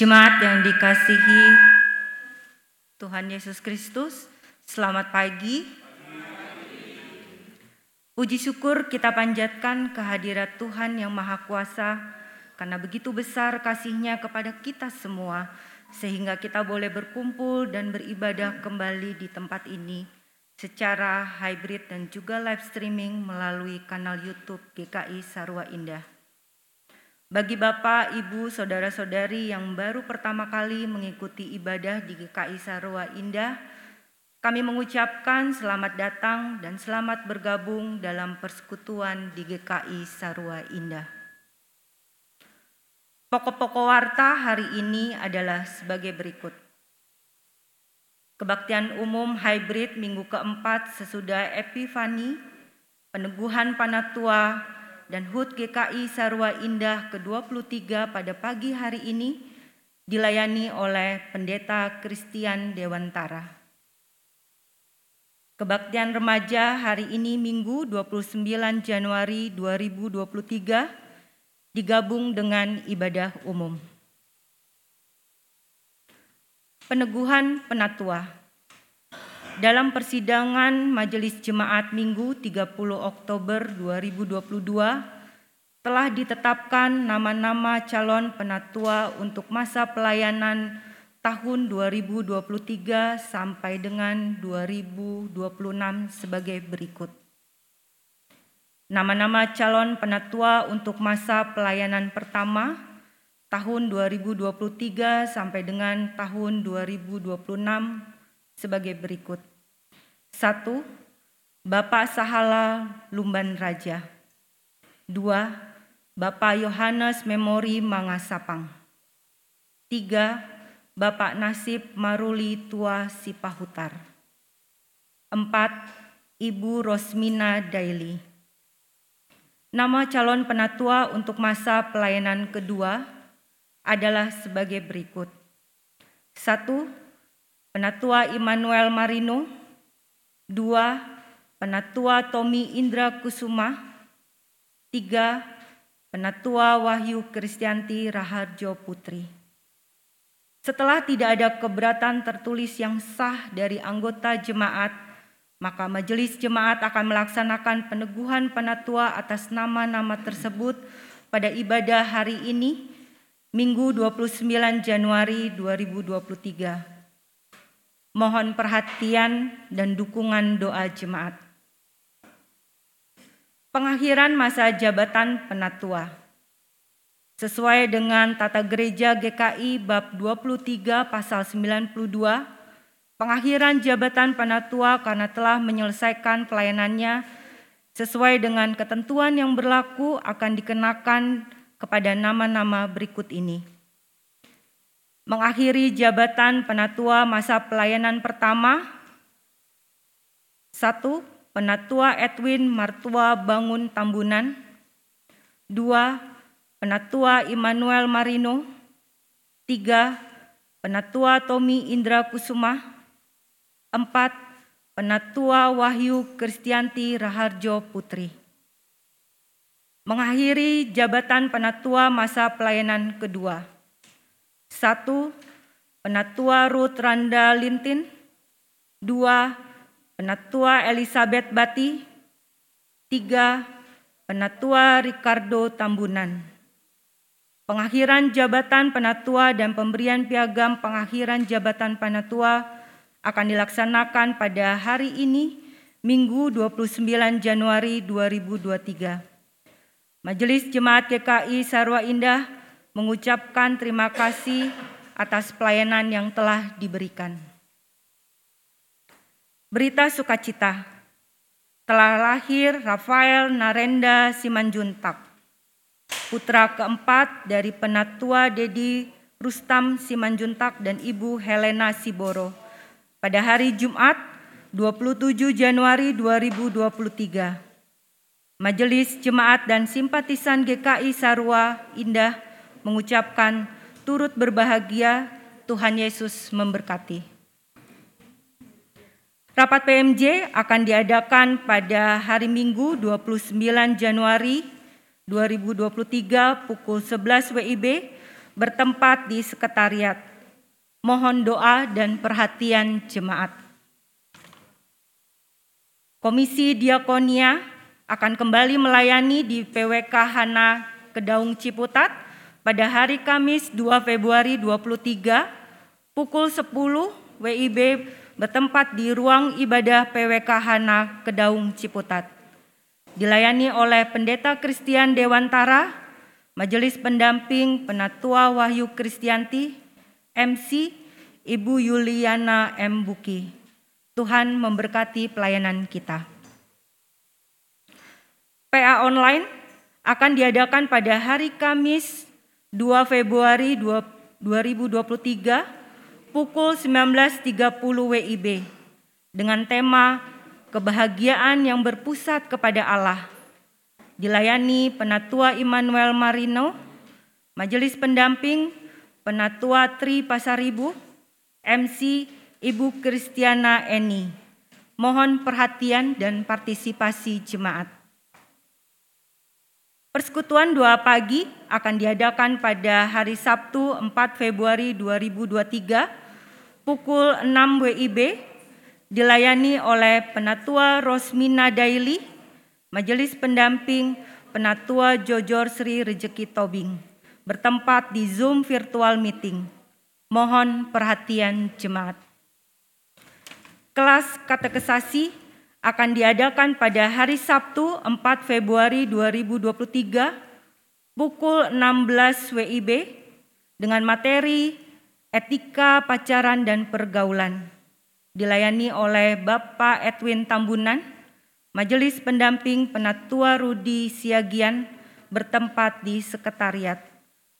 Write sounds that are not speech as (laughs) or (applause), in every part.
Jemaat yang dikasihi Tuhan Yesus Kristus, selamat pagi. Puji syukur kita panjatkan kehadirat Tuhan yang Maha Kuasa karena begitu besar kasihnya kepada kita semua sehingga kita boleh berkumpul dan beribadah kembali di tempat ini secara hybrid dan juga live streaming melalui kanal YouTube GKI Sarwa Indah. Bagi Bapak, Ibu, Saudara-saudari yang baru pertama kali mengikuti ibadah di GKI Sarwa Indah, kami mengucapkan selamat datang dan selamat bergabung dalam persekutuan di GKI Sarwa Indah. Pokok-pokok warta hari ini adalah sebagai berikut. Kebaktian umum hybrid minggu keempat sesudah Epifani, peneguhan Panatua, dan HUT GKI Sarwa Indah ke-23 pada pagi hari ini dilayani oleh Pendeta Christian Dewantara. Kebaktian remaja hari ini Minggu 29 Januari 2023 digabung dengan ibadah umum. Peneguhan Penatua dalam persidangan Majelis Jemaat Minggu 30 Oktober 2022 telah ditetapkan nama-nama calon penatua untuk masa pelayanan tahun 2023 sampai dengan 2026 sebagai berikut. Nama-nama calon penatua untuk masa pelayanan pertama tahun 2023 sampai dengan tahun 2026 sebagai berikut. Satu, Bapak Sahala Lumban Raja. Dua, Bapak Yohanes Memori Mangasapang. Tiga, Bapak Nasib Maruli Tua Sipahutar. Empat, Ibu Rosmina Daily. Nama calon penatua untuk masa pelayanan kedua adalah sebagai berikut. Satu, Penatua Immanuel Marino. Dua, Penatua Tommy Indra Kusuma. Tiga, Penatua Wahyu Kristianti Raharjo Putri. Setelah tidak ada keberatan tertulis yang sah dari anggota jemaat, maka majelis jemaat akan melaksanakan peneguhan penatua atas nama-nama tersebut pada ibadah hari ini, Minggu 29 Januari 2023. Mohon perhatian dan dukungan doa jemaat. Pengakhiran masa jabatan penatua. Sesuai dengan tata gereja GKI bab 23 pasal 92, pengakhiran jabatan penatua karena telah menyelesaikan pelayanannya sesuai dengan ketentuan yang berlaku akan dikenakan kepada nama-nama berikut ini mengakhiri jabatan penatua masa pelayanan pertama. Satu, penatua Edwin Martua Bangun Tambunan. Dua, penatua Immanuel Marino. Tiga, penatua Tommy Indra Kusuma. Empat, penatua Wahyu Kristianti Raharjo Putri. Mengakhiri jabatan penatua masa pelayanan kedua. Satu, Penatua Ruth Randa Lintin. Dua, Penatua Elizabeth Bati. Tiga, Penatua Ricardo Tambunan. Pengakhiran jabatan penatua dan pemberian piagam pengakhiran jabatan penatua akan dilaksanakan pada hari ini, Minggu 29 Januari 2023. Majelis Jemaat GKI Sarwa Indah mengucapkan terima kasih atas pelayanan yang telah diberikan. Berita sukacita telah lahir Rafael Narenda Simanjuntak, putra keempat dari penatua Dedi Rustam Simanjuntak dan Ibu Helena Siboro pada hari Jumat 27 Januari 2023. Majelis Jemaat dan Simpatisan GKI Sarwa Indah mengucapkan turut berbahagia Tuhan Yesus memberkati. Rapat PMJ akan diadakan pada hari Minggu 29 Januari 2023 pukul 11 WIB bertempat di sekretariat. Mohon doa dan perhatian jemaat. Komisi Diakonia akan kembali melayani di PWK Hana Kedaung Ciputat pada hari Kamis 2 Februari 23 pukul 10 WIB bertempat di ruang ibadah PWK Hana Kedaung Ciputat. Dilayani oleh Pendeta Kristian Dewantara, Majelis Pendamping Penatua Wahyu Kristianti, MC Ibu Yuliana M. Buki. Tuhan memberkati pelayanan kita. PA online akan diadakan pada hari Kamis 2 Februari 2023 pukul 19.30 WIB dengan tema Kebahagiaan yang berpusat kepada Allah. Dilayani Penatua Immanuel Marino, Majelis Pendamping Penatua Tri Pasaribu, MC Ibu Kristiana Eni. Mohon perhatian dan partisipasi jemaat. Persekutuan doa pagi akan diadakan pada hari Sabtu 4 Februari 2023 pukul 6 WIB dilayani oleh Penatua Rosmina Daily, Majelis Pendamping Penatua Jojor Sri Rejeki Tobing, bertempat di Zoom Virtual Meeting. Mohon perhatian jemaat. Kelas katekesasi akan diadakan pada hari Sabtu 4 Februari 2023 pukul 16 WIB dengan materi etika pacaran dan pergaulan. Dilayani oleh Bapak Edwin Tambunan, Majelis Pendamping Penatua Rudi Siagian bertempat di sekretariat.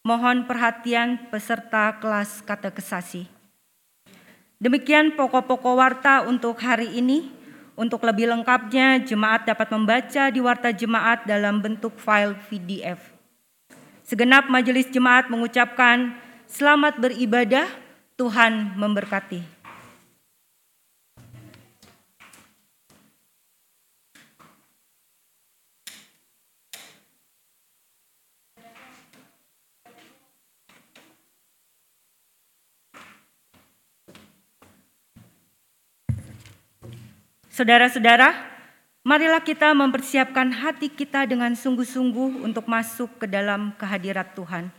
Mohon perhatian peserta kelas katekesasi. Demikian pokok-pokok warta untuk hari ini. Untuk lebih lengkapnya, jemaat dapat membaca di warta jemaat dalam bentuk file PDF. Segenap majelis jemaat mengucapkan selamat beribadah, Tuhan memberkati. Saudara-saudara, marilah kita mempersiapkan hati kita dengan sungguh-sungguh untuk masuk ke dalam kehadirat Tuhan.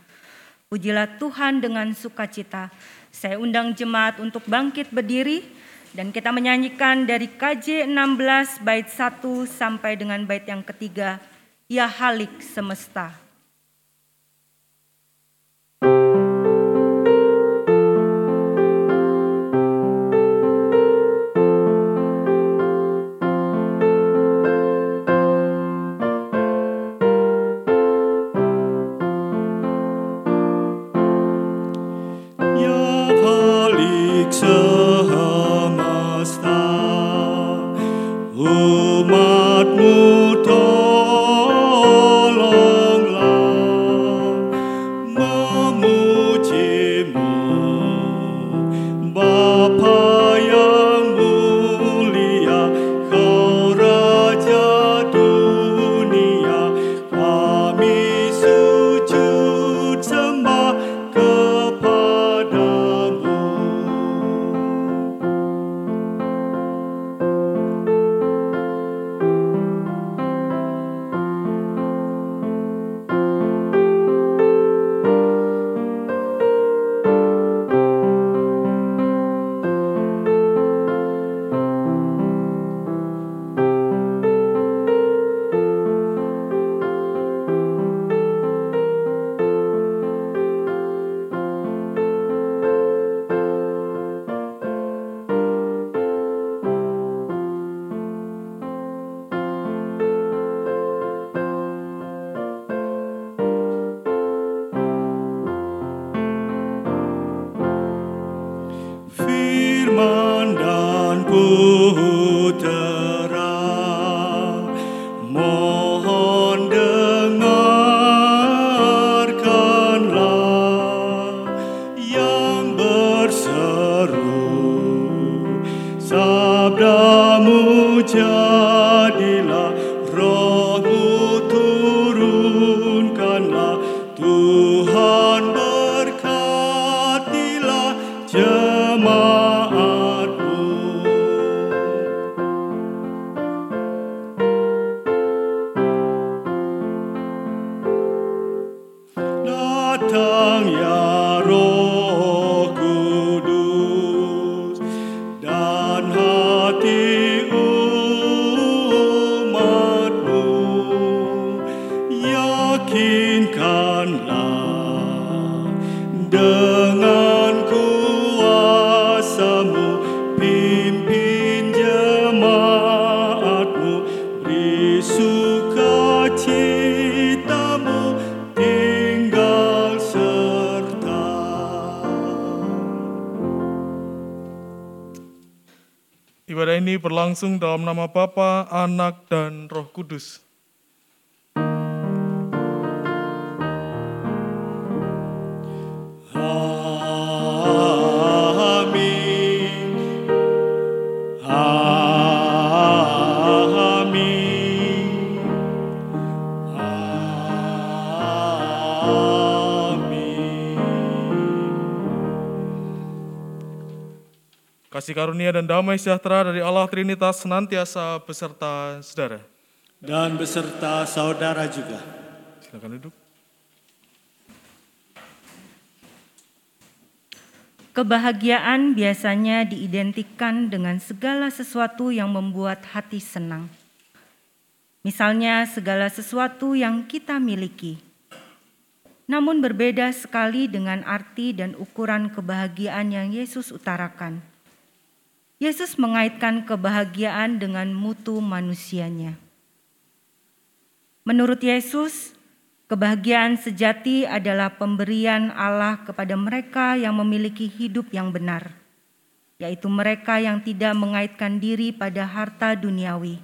Pujilah Tuhan dengan sukacita. Saya undang jemaat untuk bangkit berdiri dan kita menyanyikan dari KJ 16 bait 1 sampai dengan bait yang ketiga, Ya Halik Semesta. Ooh. Dalam nama Bapa, Anak, dan Roh Kudus. Kasih karunia dan damai sejahtera dari Allah Trinitas senantiasa beserta saudara. Dan beserta saudara juga. Silakan duduk. Kebahagiaan biasanya diidentikan dengan segala sesuatu yang membuat hati senang. Misalnya, segala sesuatu yang kita miliki. Namun, berbeda sekali dengan arti dan ukuran kebahagiaan yang Yesus utarakan. Yesus mengaitkan kebahagiaan dengan mutu manusianya. Menurut Yesus, kebahagiaan sejati adalah pemberian Allah kepada mereka yang memiliki hidup yang benar, yaitu mereka yang tidak mengaitkan diri pada harta duniawi,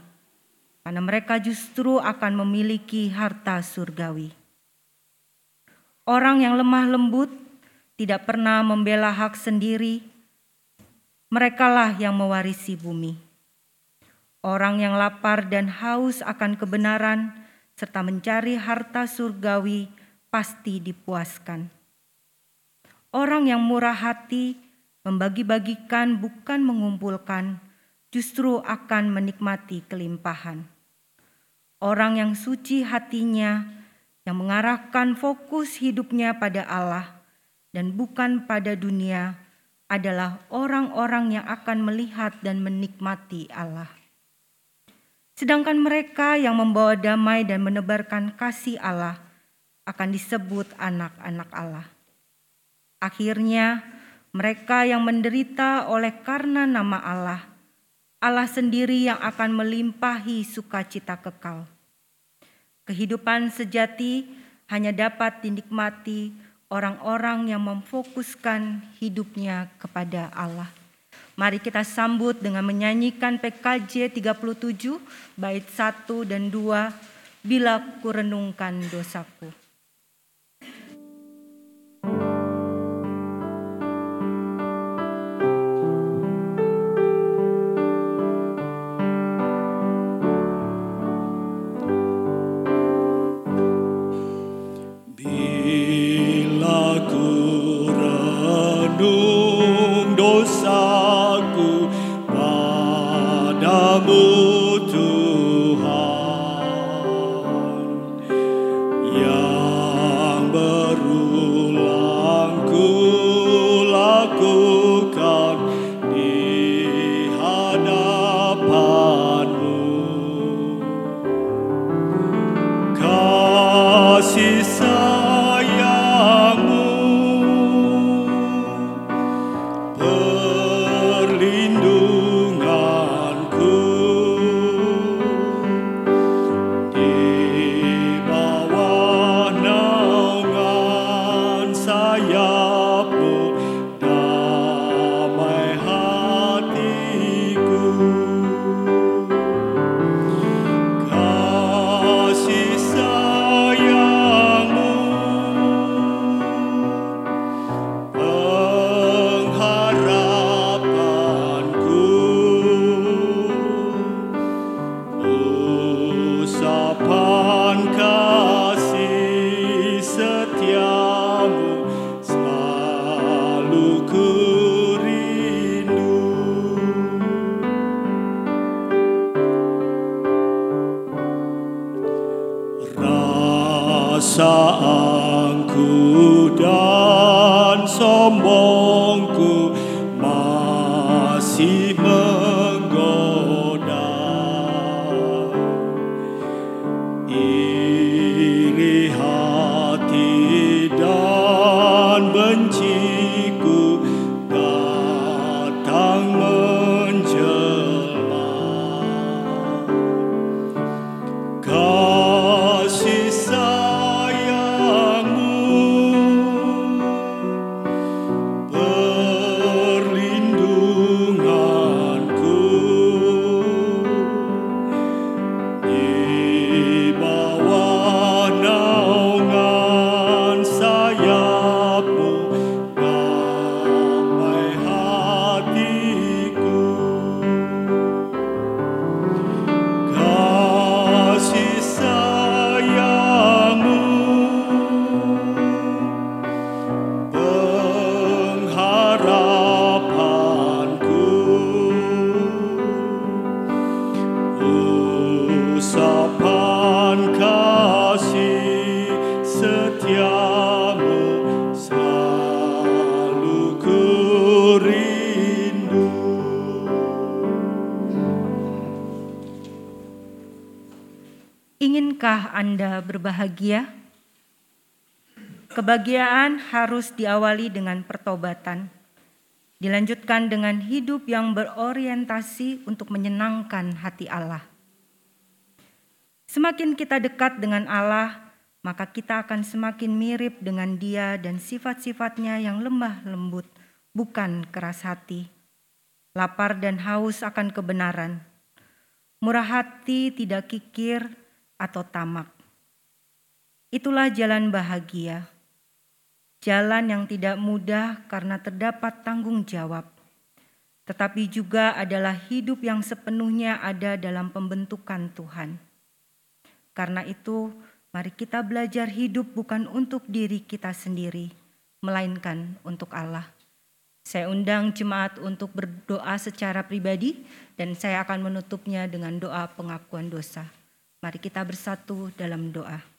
karena mereka justru akan memiliki harta surgawi. Orang yang lemah lembut tidak pernah membela hak sendiri, merekalah yang mewarisi bumi. Orang yang lapar dan haus akan kebenaran serta mencari harta surgawi pasti dipuaskan. Orang yang murah hati membagi-bagikan bukan mengumpulkan, justru akan menikmati kelimpahan. Orang yang suci hatinya yang mengarahkan fokus hidupnya pada Allah dan bukan pada dunia adalah orang-orang yang akan melihat dan menikmati Allah. Sedangkan mereka yang membawa damai dan menebarkan kasih Allah akan disebut anak-anak Allah. Akhirnya, mereka yang menderita oleh karena nama Allah, Allah sendiri yang akan melimpahi sukacita kekal. Kehidupan sejati hanya dapat dinikmati orang-orang yang memfokuskan hidupnya kepada Allah. Mari kita sambut dengan menyanyikan PKJ 37 bait 1 dan 2 Bila kurenungkan dosaku. Anda berbahagia? Kebahagiaan harus diawali dengan pertobatan, dilanjutkan dengan hidup yang berorientasi untuk menyenangkan hati Allah. Semakin kita dekat dengan Allah, maka kita akan semakin mirip dengan Dia dan sifat-sifatnya yang lemah lembut, bukan keras hati. Lapar dan haus akan kebenaran. Murah hati tidak kikir, atau tamak. Itulah jalan bahagia, jalan yang tidak mudah karena terdapat tanggung jawab, tetapi juga adalah hidup yang sepenuhnya ada dalam pembentukan Tuhan. Karena itu, mari kita belajar hidup bukan untuk diri kita sendiri, melainkan untuk Allah. Saya undang jemaat untuk berdoa secara pribadi, dan saya akan menutupnya dengan doa pengakuan dosa. Mari kita bersatu dalam doa.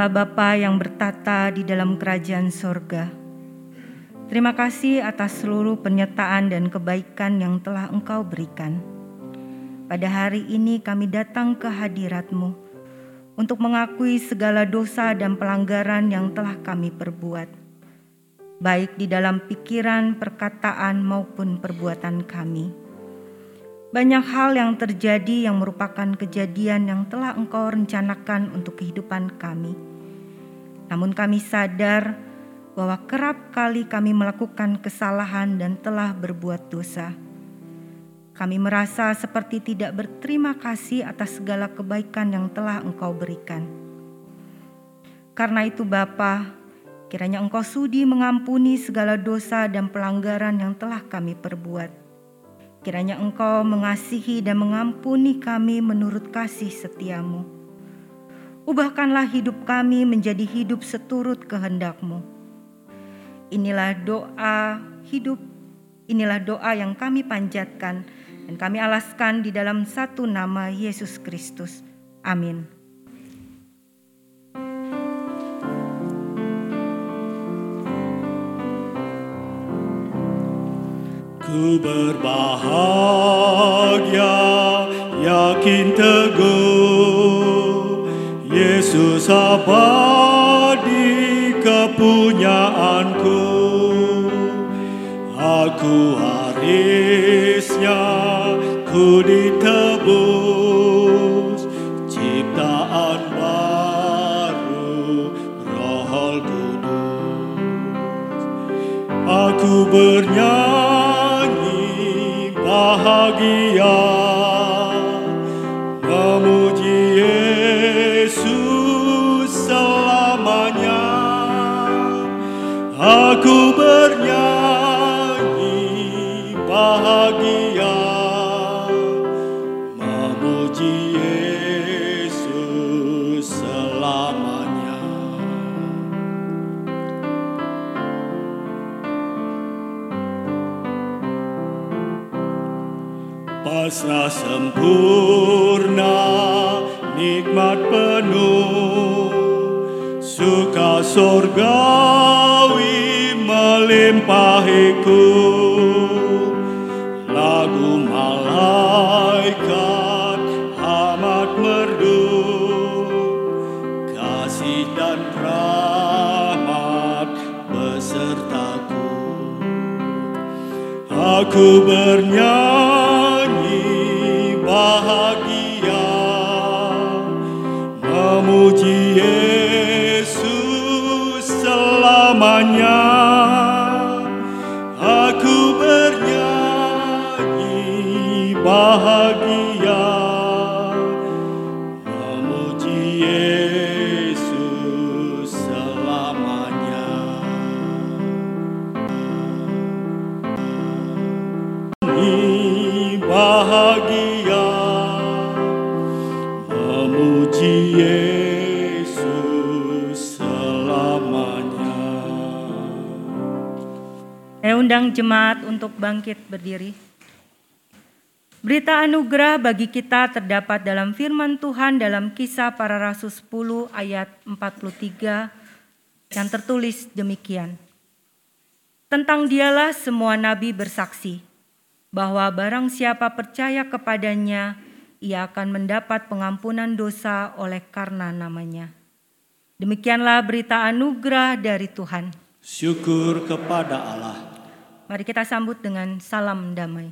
Allah Bapa yang bertata di dalam kerajaan sorga, Terima kasih atas seluruh penyertaan dan kebaikan yang telah Engkau berikan. Pada hari ini kami datang ke hadirat-Mu untuk mengakui segala dosa dan pelanggaran yang telah kami perbuat, baik di dalam pikiran, perkataan, maupun perbuatan kami. Banyak hal yang terjadi yang merupakan kejadian yang telah Engkau rencanakan untuk kehidupan kami. Namun kami sadar bahwa kerap kali kami melakukan kesalahan dan telah berbuat dosa. Kami merasa seperti tidak berterima kasih atas segala kebaikan yang telah Engkau berikan. Karena itu Bapa, kiranya Engkau sudi mengampuni segala dosa dan pelanggaran yang telah kami perbuat. Kiranya Engkau mengasihi dan mengampuni kami menurut kasih setiamu. Ubahkanlah hidup kami menjadi hidup seturut kehendakmu Inilah doa hidup, inilah doa yang kami panjatkan dan kami alaskan di dalam satu nama Yesus Kristus. Amin. Ku berbahagia, yakin teguh, Yesus abadi kepunyaanku. Aku harisnya, ku ditebus, ciptaan baru, roh kudus. Aku bernyanyi bahagia sempurna, nikmat penuh, suka sorgawi melimpahiku. Lagu malaikat amat merdu, kasih dan rahmat besertaku. Aku bernyanyi selamanya. Saya undang jemaat untuk bangkit berdiri. Berita anugerah bagi kita terdapat dalam firman Tuhan dalam kisah para rasul 10 ayat 43 yang tertulis demikian. Tentang dialah semua nabi bersaksi bahwa barang siapa percaya kepadanya, ia akan mendapat pengampunan dosa oleh karena namanya. Demikianlah berita anugerah dari Tuhan. Syukur kepada Allah. Mari kita sambut dengan salam damai.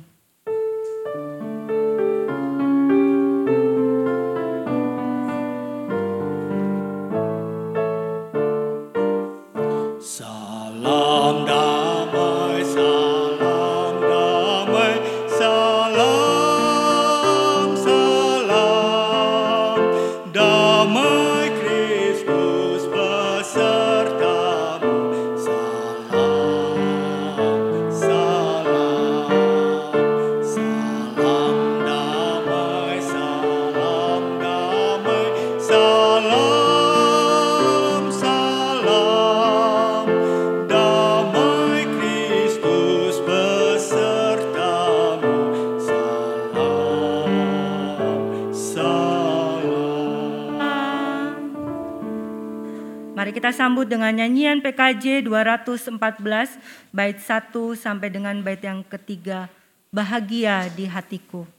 Salam dengan nyanyian PKJ 214 bait 1 sampai dengan bait yang ketiga. Bahagia di hatiku.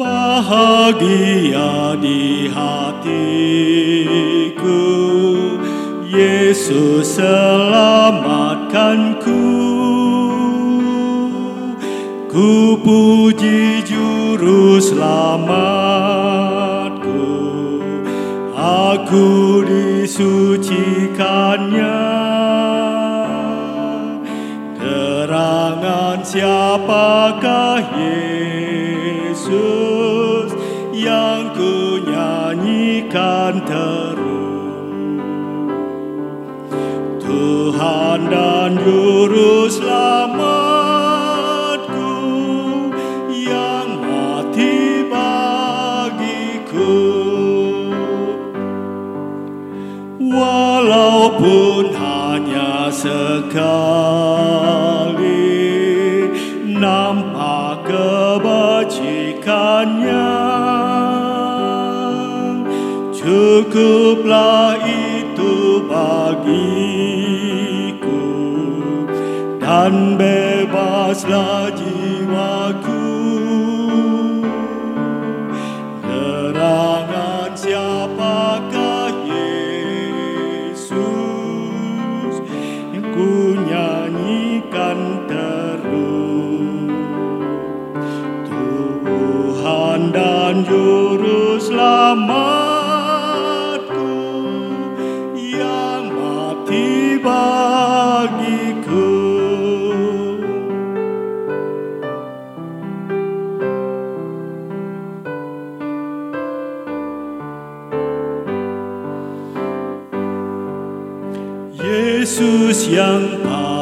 Bahagia di hatiku Yesus selamatkanku. Ku puji juru selamatku. Aku disucikannya. Terangan siapakah Yesus yang ku nyanyikan terus sekali. Nampak kebajikannya. Cukuplah itu bagiku Dan bebaslah Yesus yang paling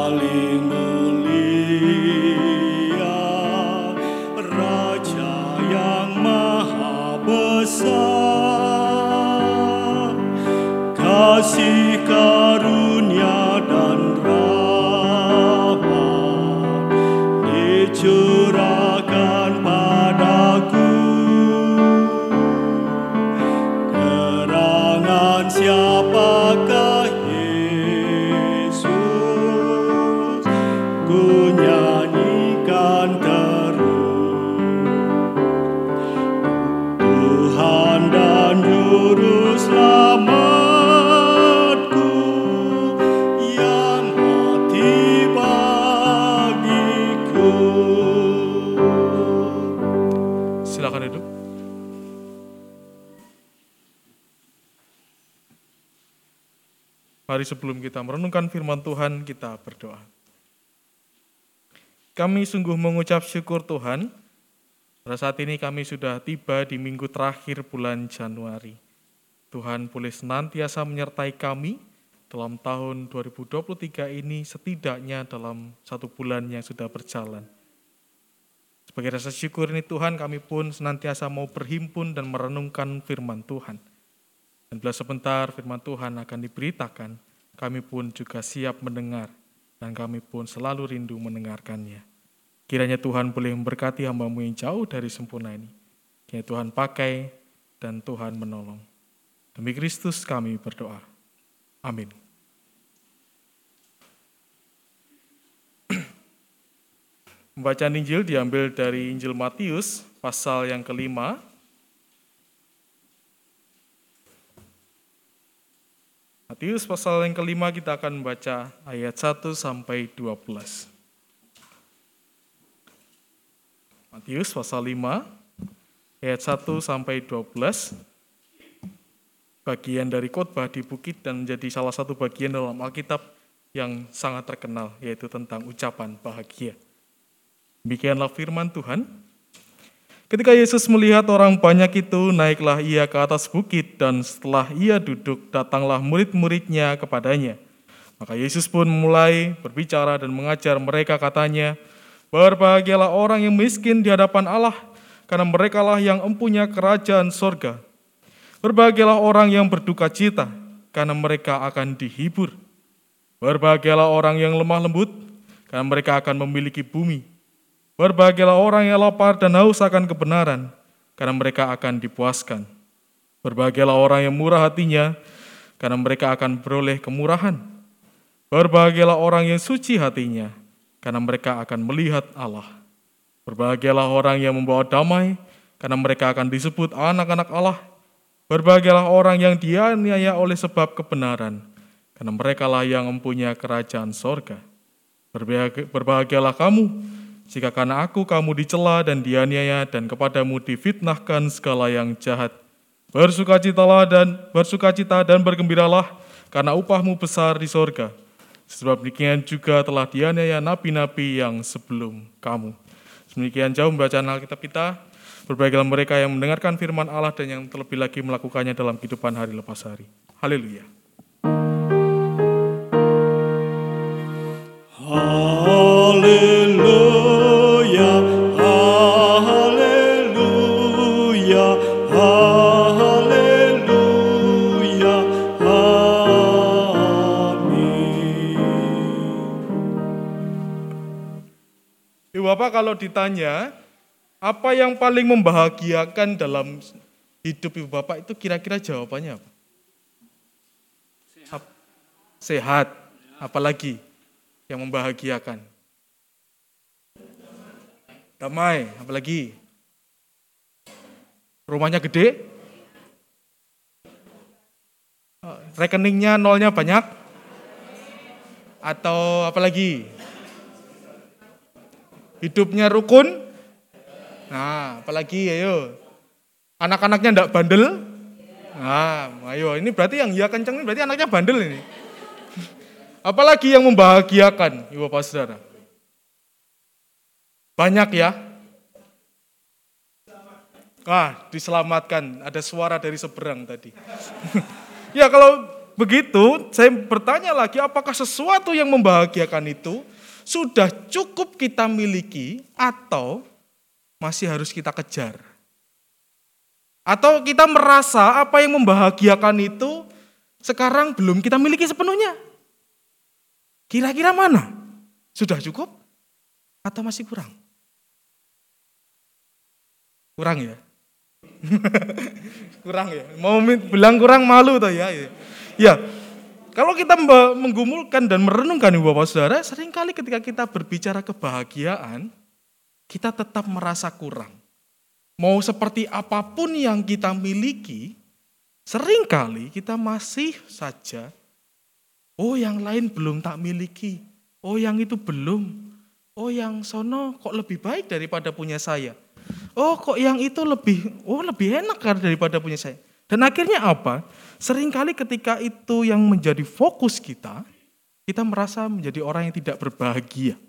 Mari sebelum kita merenungkan firman Tuhan, kita berdoa. Kami sungguh mengucap syukur Tuhan, pada saat ini kami sudah tiba di minggu terakhir bulan Januari. Tuhan boleh senantiasa menyertai kami, dalam tahun 2023 ini setidaknya dalam satu bulan yang sudah berjalan. Sebagai rasa syukur ini Tuhan kami pun senantiasa mau berhimpun dan merenungkan firman Tuhan. Dan bila sebentar firman Tuhan akan diberitakan, kami pun juga siap mendengar dan kami pun selalu rindu mendengarkannya. Kiranya Tuhan boleh memberkati hambamu yang jauh dari sempurna ini. Kiranya Tuhan pakai dan Tuhan menolong. Demi Kristus kami berdoa. Amin. (clears throat) Pembacaan Injil diambil dari Injil Matius, pasal yang kelima. Matius pasal yang kelima kita akan membaca ayat 1 sampai 12. Matius pasal 5 ayat 1 sampai 12 bagian dari khotbah di bukit dan menjadi salah satu bagian dalam Alkitab yang sangat terkenal yaitu tentang ucapan bahagia. Demikianlah firman Tuhan. Ketika Yesus melihat orang banyak itu, naiklah ia ke atas bukit dan setelah ia duduk, datanglah murid-muridnya kepadanya. Maka Yesus pun mulai berbicara dan mengajar mereka katanya, Berbahagialah orang yang miskin di hadapan Allah, karena merekalah yang empunya kerajaan sorga. Berbahagialah orang yang berduka cita, karena mereka akan dihibur. Berbahagialah orang yang lemah lembut, karena mereka akan memiliki bumi. Berbahagialah orang yang lapar dan haus akan kebenaran, karena mereka akan dipuaskan. Berbahagialah orang yang murah hatinya, karena mereka akan beroleh kemurahan. Berbahagialah orang yang suci hatinya, karena mereka akan melihat Allah. Berbahagialah orang yang membawa damai, karena mereka akan disebut anak-anak Allah. Berbahagialah orang yang dianiaya oleh sebab kebenaran, karena merekalah yang mempunyai kerajaan sorga. Berbahagialah kamu, jika karena aku kamu dicela dan dianiaya dan kepadamu difitnahkan segala yang jahat. Bersukacitalah dan bersukacita dan bergembiralah karena upahmu besar di sorga. Sebab demikian juga telah dianiaya nabi-nabi yang sebelum kamu. Demikian jauh bacaan Alkitab kita. Berbahagialah mereka yang mendengarkan firman Allah dan yang terlebih lagi melakukannya dalam kehidupan hari lepas hari. Haleluya. Haleluya, Bapak kalau ditanya, apa yang paling membahagiakan dalam hidup Ibu Bapak itu kira-kira jawabannya apa? Sehat. Sehat. Apalagi yang membahagiakan? Damai, apalagi? Rumahnya gede? Rekeningnya nolnya banyak? Atau apalagi? Hidupnya rukun? Nah, apalagi ayo. Anak-anaknya ndak bandel? Nah, ayo ini berarti yang iya kenceng ini berarti anaknya bandel ini. (laughs) Apalagi yang membahagiakan, Ibu Bapak Saudara. Banyak ya. Ah, diselamatkan. Ada suara dari seberang tadi. (laughs) ya kalau begitu, saya bertanya lagi apakah sesuatu yang membahagiakan itu sudah cukup kita miliki atau masih harus kita kejar? Atau kita merasa apa yang membahagiakan itu sekarang belum kita miliki sepenuhnya? Kira-kira mana? Sudah cukup atau masih kurang? Kurang ya? (laughs) kurang ya? Mau bilang kurang malu toh ya? Ya, kalau kita menggumulkan dan merenungkan Ibu Bapak Saudara, sering kali ketika kita berbicara kebahagiaan, kita tetap merasa kurang. Mau seperti apa pun yang kita miliki, sering kali kita masih saja, oh yang lain belum tak miliki, oh yang itu belum, oh yang sono kok lebih baik daripada punya saya. Oh kok yang itu lebih, oh lebih enak kan daripada punya saya. Dan akhirnya apa? Seringkali ketika itu yang menjadi fokus kita, kita merasa menjadi orang yang tidak berbahagia.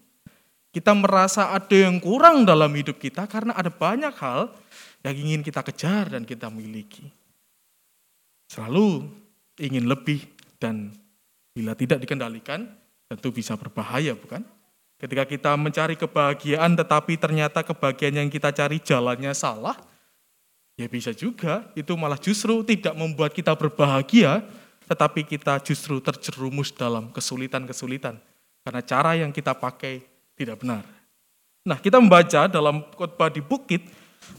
Kita merasa ada yang kurang dalam hidup kita karena ada banyak hal yang ingin kita kejar dan kita miliki. Selalu ingin lebih dan Bila tidak dikendalikan, tentu bisa berbahaya, bukan? Ketika kita mencari kebahagiaan tetapi ternyata kebahagiaan yang kita cari jalannya salah, ya bisa juga itu malah justru tidak membuat kita berbahagia, tetapi kita justru terjerumus dalam kesulitan-kesulitan. Karena cara yang kita pakai tidak benar. Nah, kita membaca dalam khotbah di bukit,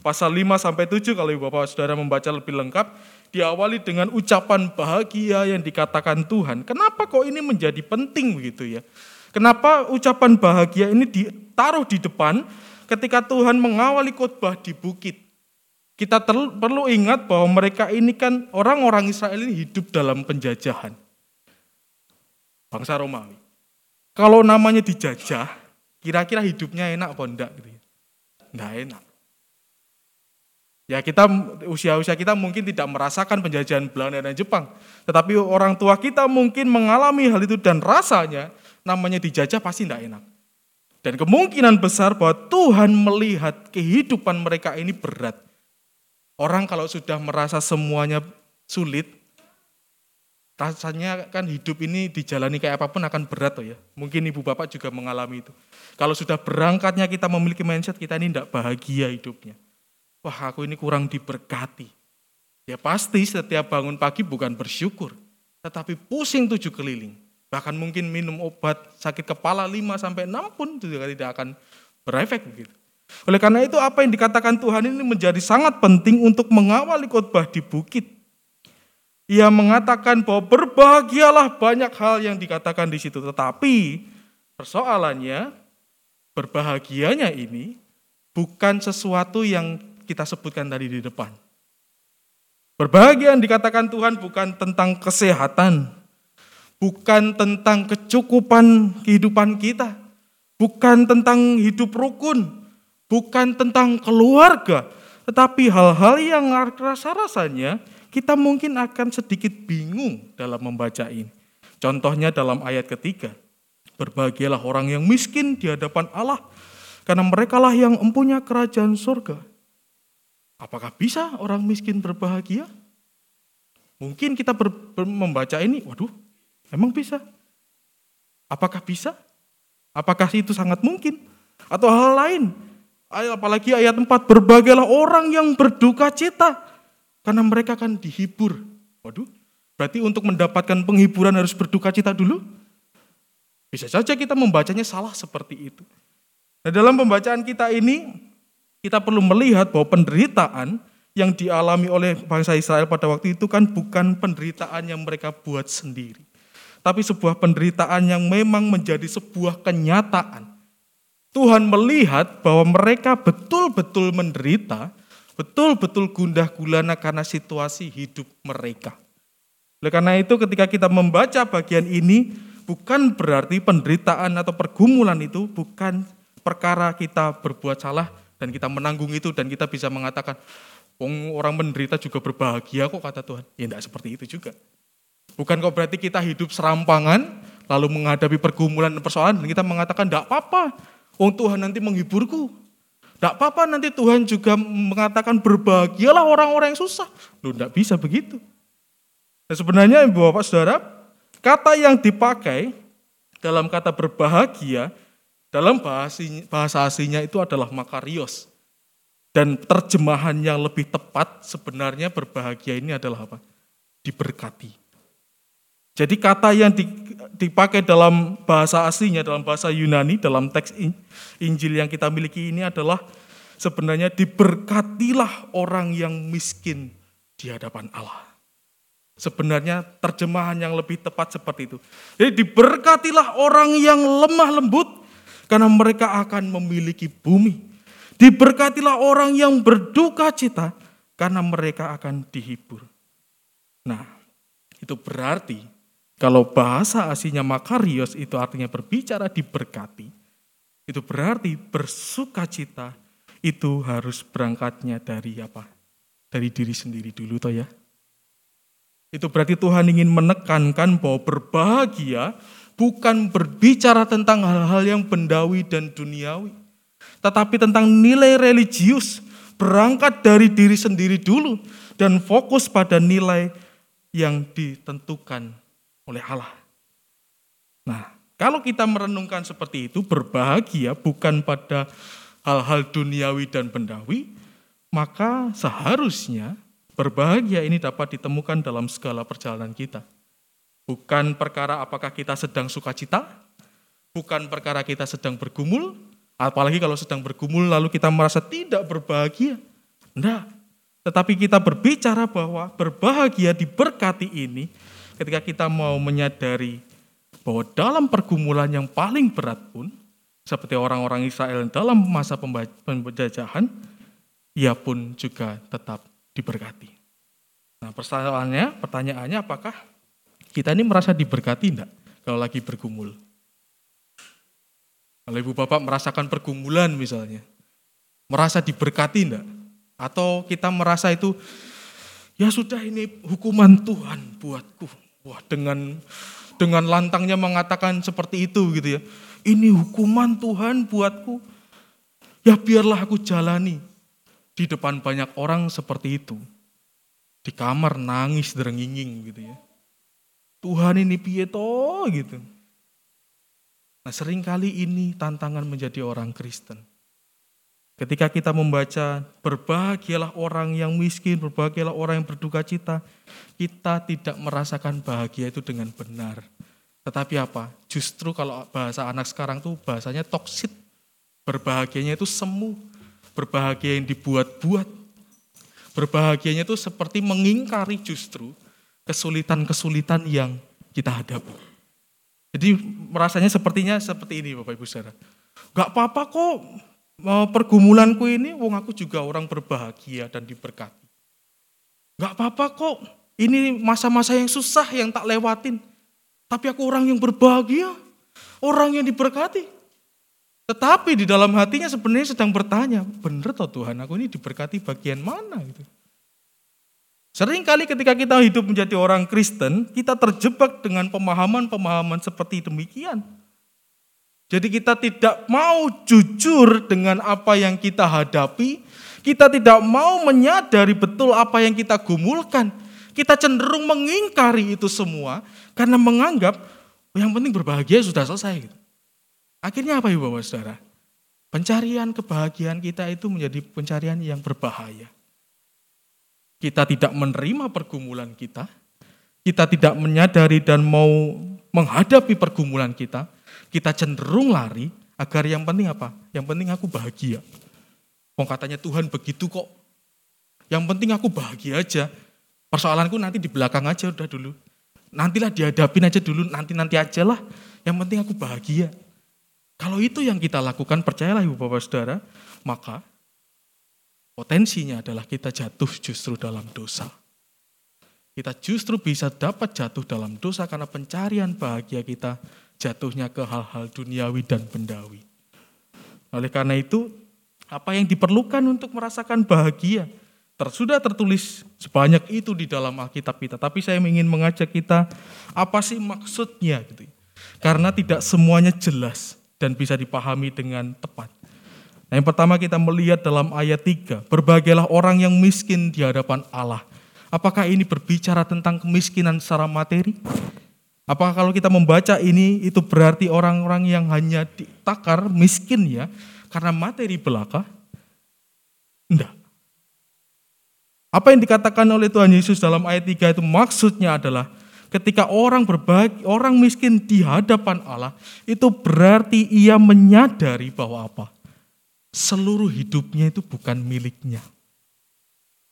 pasal 5 sampai 7 kalau Bapak Saudara membaca lebih lengkap, diawali dengan ucapan bahagia yang dikatakan Tuhan. Kenapa kok ini menjadi penting begitu ya? Kenapa ucapan bahagia ini ditaruh di depan ketika Tuhan mengawali khotbah di bukit? Kita perlu ingat bahwa mereka ini kan orang-orang Israel ini hidup dalam penjajahan. Bangsa Romawi. Kalau namanya dijajah, kira-kira hidupnya enak apa enggak? Gitu. Enggak ya? enak. Ya kita usia-usia kita mungkin tidak merasakan penjajahan Belanda dan Jepang, tetapi orang tua kita mungkin mengalami hal itu dan rasanya namanya dijajah pasti tidak enak. Dan kemungkinan besar bahwa Tuhan melihat kehidupan mereka ini berat. Orang kalau sudah merasa semuanya sulit, rasanya kan hidup ini dijalani kayak apa pun akan berat tuh ya. Mungkin ibu bapak juga mengalami itu. Kalau sudah berangkatnya kita memiliki mindset kita ini tidak bahagia hidupnya. Wah aku ini kurang diberkati. Ya pasti setiap bangun pagi bukan bersyukur, tetapi pusing tujuh keliling. Bahkan mungkin minum obat sakit kepala 5 sampai 6 pun juga tidak akan berefek begitu. Oleh karena itu apa yang dikatakan Tuhan ini menjadi sangat penting untuk mengawali khotbah di bukit. Ia mengatakan bahwa berbahagialah banyak hal yang dikatakan di situ. Tetapi persoalannya berbahagianya ini bukan sesuatu yang kita sebutkan tadi di depan. Berbahagia yang dikatakan Tuhan bukan tentang kesehatan, bukan tentang kecukupan kehidupan kita, bukan tentang hidup rukun, bukan tentang keluarga, tetapi hal-hal yang rasa-rasanya kita mungkin akan sedikit bingung dalam membaca ini. Contohnya dalam ayat ketiga, berbahagialah orang yang miskin di hadapan Allah, karena merekalah yang empunya kerajaan surga. Apakah bisa orang miskin berbahagia? Mungkin kita ber, ber, membaca ini, waduh, Emang bisa? Apakah bisa? Apakah itu sangat mungkin? Atau hal lain? Apalagi ayat 4, berbagailah orang yang berduka cita. Karena mereka akan dihibur. Waduh, berarti untuk mendapatkan penghiburan harus berduka cita dulu? Bisa saja kita membacanya salah seperti itu. Nah dalam pembacaan kita ini, kita perlu melihat bahwa penderitaan yang dialami oleh bangsa Israel pada waktu itu kan bukan penderitaan yang mereka buat sendiri tapi sebuah penderitaan yang memang menjadi sebuah kenyataan. Tuhan melihat bahwa mereka betul-betul menderita, betul-betul gundah gulana karena situasi hidup mereka. Oleh karena itu ketika kita membaca bagian ini, bukan berarti penderitaan atau pergumulan itu bukan perkara kita berbuat salah dan kita menanggung itu dan kita bisa mengatakan, orang menderita juga berbahagia kok kata Tuhan. Ya tidak seperti itu juga. Bukan kok berarti kita hidup serampangan, lalu menghadapi pergumulan dan persoalan, dan kita mengatakan, tidak apa-apa, oh Tuhan nanti menghiburku. Tidak apa-apa nanti Tuhan juga mengatakan berbahagialah orang-orang yang susah. Loh, tidak bisa begitu. Dan sebenarnya Bapak Saudara, kata yang dipakai dalam kata berbahagia, dalam bahasa, bahasa aslinya itu adalah makarios. Dan terjemahan yang lebih tepat sebenarnya berbahagia ini adalah apa? Diberkati. Jadi kata yang dipakai dalam bahasa aslinya, dalam bahasa Yunani, dalam teks Injil yang kita miliki ini adalah sebenarnya diberkatilah orang yang miskin di hadapan Allah. Sebenarnya terjemahan yang lebih tepat seperti itu. Jadi diberkatilah orang yang lemah lembut karena mereka akan memiliki bumi. Diberkatilah orang yang berduka cita karena mereka akan dihibur. Nah, itu berarti kalau bahasa aslinya makarios itu artinya berbicara diberkati. Itu berarti bersuka cita itu harus berangkatnya dari apa? Dari diri sendiri dulu toh ya. Itu berarti Tuhan ingin menekankan bahwa berbahagia bukan berbicara tentang hal-hal yang bendawi dan duniawi. Tetapi tentang nilai religius, berangkat dari diri sendiri dulu dan fokus pada nilai yang ditentukan oleh Allah. Nah, kalau kita merenungkan seperti itu, berbahagia bukan pada hal-hal duniawi dan bendawi, maka seharusnya berbahagia ini dapat ditemukan dalam segala perjalanan kita. Bukan perkara apakah kita sedang sukacita, bukan perkara kita sedang bergumul, apalagi kalau sedang bergumul lalu kita merasa tidak berbahagia. Tidak, tetapi kita berbicara bahwa berbahagia diberkati ini ketika kita mau menyadari bahwa dalam pergumulan yang paling berat pun, seperti orang-orang Israel dalam masa penjajahan, ia pun juga tetap diberkati. Nah persoalannya, pertanyaannya apakah kita ini merasa diberkati enggak kalau lagi bergumul? Kalau ibu bapak merasakan pergumulan misalnya, merasa diberkati enggak? Atau kita merasa itu, ya sudah ini hukuman Tuhan buatku. Wah dengan dengan lantangnya mengatakan seperti itu gitu ya. Ini hukuman Tuhan buatku. Ya biarlah aku jalani. Di depan banyak orang seperti itu. Di kamar nangis derenginging gitu ya. Tuhan ini piye gitu. Nah sering kali ini tantangan menjadi orang Kristen. Ketika kita membaca berbahagialah orang yang miskin, berbahagialah orang yang berduka cita, kita tidak merasakan bahagia itu dengan benar. Tetapi apa? Justru kalau bahasa anak sekarang tuh bahasanya toksit. Berbahagianya itu semu. Berbahagia yang dibuat-buat. Berbahagianya itu seperti mengingkari justru kesulitan-kesulitan yang kita hadapi. Jadi merasanya sepertinya seperti ini Bapak Ibu Saudara. Gak apa-apa kok pergumulanku ini, wong aku juga orang berbahagia dan diberkati. Gak apa-apa kok, ini masa-masa yang susah yang tak lewatin. Tapi aku orang yang berbahagia, orang yang diberkati. Tetapi di dalam hatinya sebenarnya sedang bertanya, bener toh Tuhan aku ini diberkati bagian mana gitu. Sering kali ketika kita hidup menjadi orang Kristen, kita terjebak dengan pemahaman-pemahaman seperti demikian. Jadi kita tidak mau jujur dengan apa yang kita hadapi, kita tidak mau menyadari betul apa yang kita gumulkan. Kita cenderung mengingkari itu semua karena menganggap oh, yang penting berbahagia sudah selesai. Akhirnya apa ibu bapak saudara? Pencarian kebahagiaan kita itu menjadi pencarian yang berbahaya. Kita tidak menerima pergumulan kita, kita tidak menyadari dan mau menghadapi pergumulan kita, kita cenderung lari agar yang penting apa? Yang penting aku bahagia. Kok katanya Tuhan begitu kok. Yang penting aku bahagia aja. Persoalanku nanti di belakang aja udah dulu. Nantilah dihadapin aja dulu, nanti-nanti aja lah. Yang penting aku bahagia. Kalau itu yang kita lakukan, percayalah ibu bapak saudara, maka potensinya adalah kita jatuh justru dalam dosa. Kita justru bisa dapat jatuh dalam dosa karena pencarian bahagia kita jatuhnya ke hal-hal duniawi dan bendawi. Oleh karena itu, apa yang diperlukan untuk merasakan bahagia? Sudah tertulis sebanyak itu di dalam Alkitab kita. Tapi saya ingin mengajak kita, apa sih maksudnya? Gitu. Karena tidak semuanya jelas dan bisa dipahami dengan tepat. Nah, yang pertama kita melihat dalam ayat 3, berbahagialah orang yang miskin di hadapan Allah. Apakah ini berbicara tentang kemiskinan secara materi? Apakah kalau kita membaca ini itu berarti orang-orang yang hanya ditakar miskin ya karena materi belaka? Enggak. Apa yang dikatakan oleh Tuhan Yesus dalam ayat 3 itu maksudnya adalah ketika orang berbagi, orang miskin di hadapan Allah, itu berarti ia menyadari bahwa apa? Seluruh hidupnya itu bukan miliknya.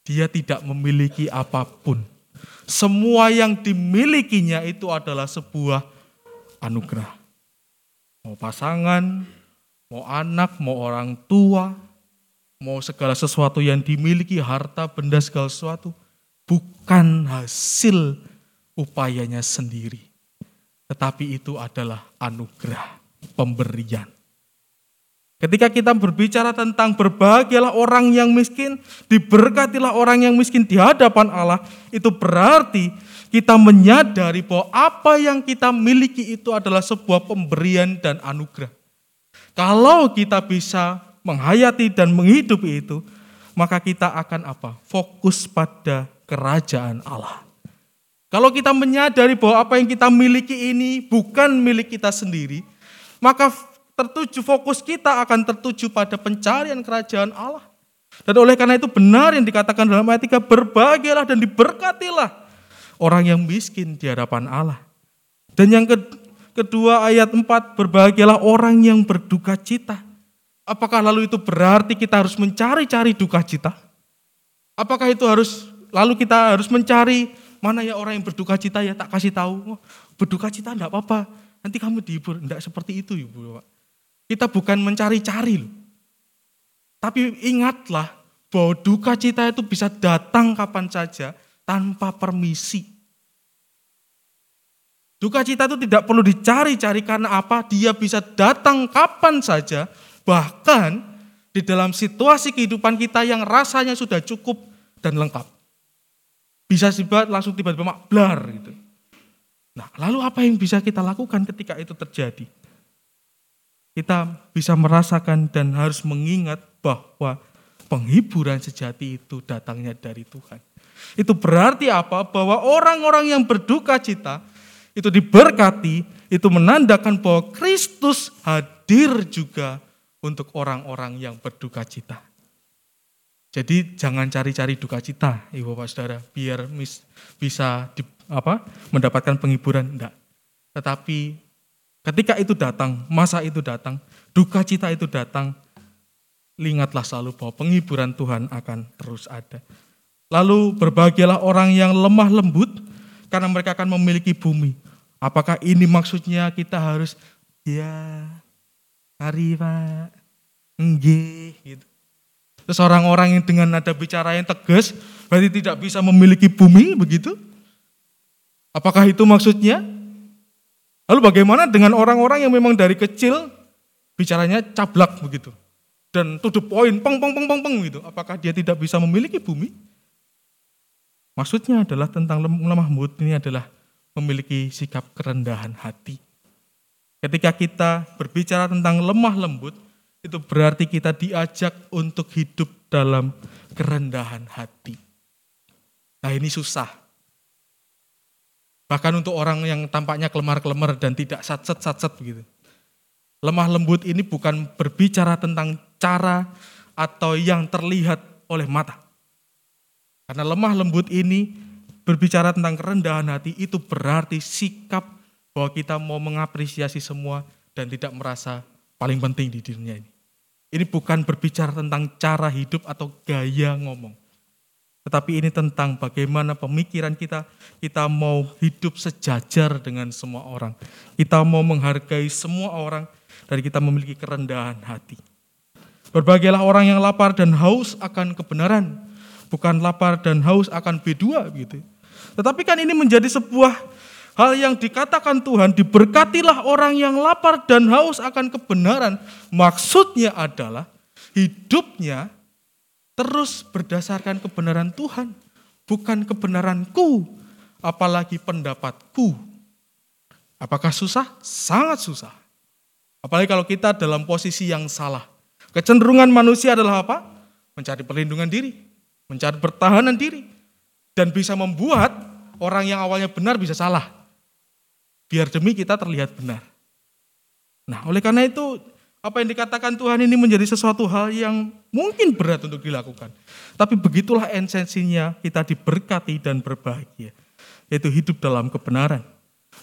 Dia tidak memiliki apa pun semua yang dimilikinya itu adalah sebuah anugerah. Mau pasangan, mau anak, mau orang tua, mau segala sesuatu yang dimiliki, harta, benda, segala sesuatu, bukan hasil upayanya sendiri. Tetapi itu adalah anugerah, pemberian. Ketika kita berbicara tentang berbahagialah orang yang miskin, diberkatilah orang yang miskin di hadapan Allah, itu berarti kita menyadari bahwa apa yang kita miliki itu adalah sebuah pemberian dan anugerah. Kalau kita bisa menghayati dan menghidupi itu, maka kita akan apa? Fokus pada kerajaan Allah. Kalau kita menyadari bahwa apa yang kita miliki ini bukan milik kita sendiri, maka tertuju fokus kita akan tertuju pada pencarian kerajaan Allah. Dan oleh karena itu benar yang dikatakan dalam ayat 3, berbahagialah dan diberkatilah orang yang miskin di hadapan Allah. Dan yang kedua ayat 4, berbahagialah orang yang berduka cita. Apakah lalu itu berarti kita harus mencari-cari duka cita? Apakah itu harus lalu kita harus mencari mana ya orang yang berduka cita ya tak kasih tahu. Oh, berduka cita enggak apa-apa. Nanti kamu dihibur. Enggak seperti itu Ibu. Kita bukan mencari-cari. Tapi ingatlah bahwa duka cita itu bisa datang kapan saja tanpa permisi. Duka cita itu tidak perlu dicari-cari karena apa? Dia bisa datang kapan saja, bahkan di dalam situasi kehidupan kita yang rasanya sudah cukup dan lengkap. Bisa tiba langsung tiba-tiba makblar gitu. Nah, lalu apa yang bisa kita lakukan ketika itu terjadi? Kita bisa merasakan dan harus mengingat bahwa penghiburan sejati itu datangnya dari Tuhan. Itu berarti apa? Bahwa orang-orang yang berduka cita itu diberkati, itu menandakan bahwa Kristus hadir juga untuk orang-orang yang berduka cita. Jadi jangan cari-cari duka cita, Ibu Bapak Saudara, biar mis, bisa di, apa, mendapatkan penghiburan enggak. Tetapi ketika itu datang, masa itu datang, duka cita itu datang, ingatlah selalu bahwa penghiburan Tuhan akan terus ada. Lalu berbahagialah orang yang lemah lembut karena mereka akan memiliki bumi. Apakah ini maksudnya kita harus ya hari pak enggih gitu. Terus orang-orang yang dengan nada bicara yang tegas berarti tidak bisa memiliki bumi begitu? Apakah itu maksudnya? Lalu bagaimana dengan orang-orang yang memang dari kecil bicaranya cablak begitu? dan to the point, peng, peng, peng, peng, peng gitu. Apakah dia tidak bisa memiliki bumi? Maksudnya adalah tentang lemah lembut ini adalah memiliki sikap kerendahan hati. Ketika kita berbicara tentang lemah lembut, itu berarti kita diajak untuk hidup dalam kerendahan hati. Nah ini susah. Bahkan untuk orang yang tampaknya kelemar-kelemar dan tidak satset-satset begitu. Lemah lembut ini bukan berbicara tentang cara atau yang terlihat oleh mata. Karena lemah lembut ini berbicara tentang kerendahan hati itu berarti sikap bahwa kita mau mengapresiasi semua dan tidak merasa paling penting di dunia ini. Ini bukan berbicara tentang cara hidup atau gaya ngomong. Tetapi ini tentang bagaimana pemikiran kita, kita mau hidup sejajar dengan semua orang. Kita mau menghargai semua orang, dan kita memiliki kerendahan hati. Berbahagialah orang yang lapar dan haus akan kebenaran, bukan lapar dan haus akan B2 gitu. Tetapi kan ini menjadi sebuah hal yang dikatakan Tuhan, diberkatilah orang yang lapar dan haus akan kebenaran. Maksudnya adalah hidupnya terus berdasarkan kebenaran Tuhan, bukan kebenaranku, apalagi pendapatku. Apakah susah? Sangat susah. Apalagi kalau kita dalam posisi yang salah. Kecenderungan manusia adalah apa? Mencari perlindungan diri, mencari pertahanan diri. Dan bisa membuat orang yang awalnya benar bisa salah. Biar demi kita terlihat benar. Nah oleh karena itu apa yang dikatakan Tuhan ini menjadi sesuatu hal yang mungkin berat untuk dilakukan. Tapi begitulah esensinya kita diberkati dan berbahagia. Yaitu hidup dalam kebenaran.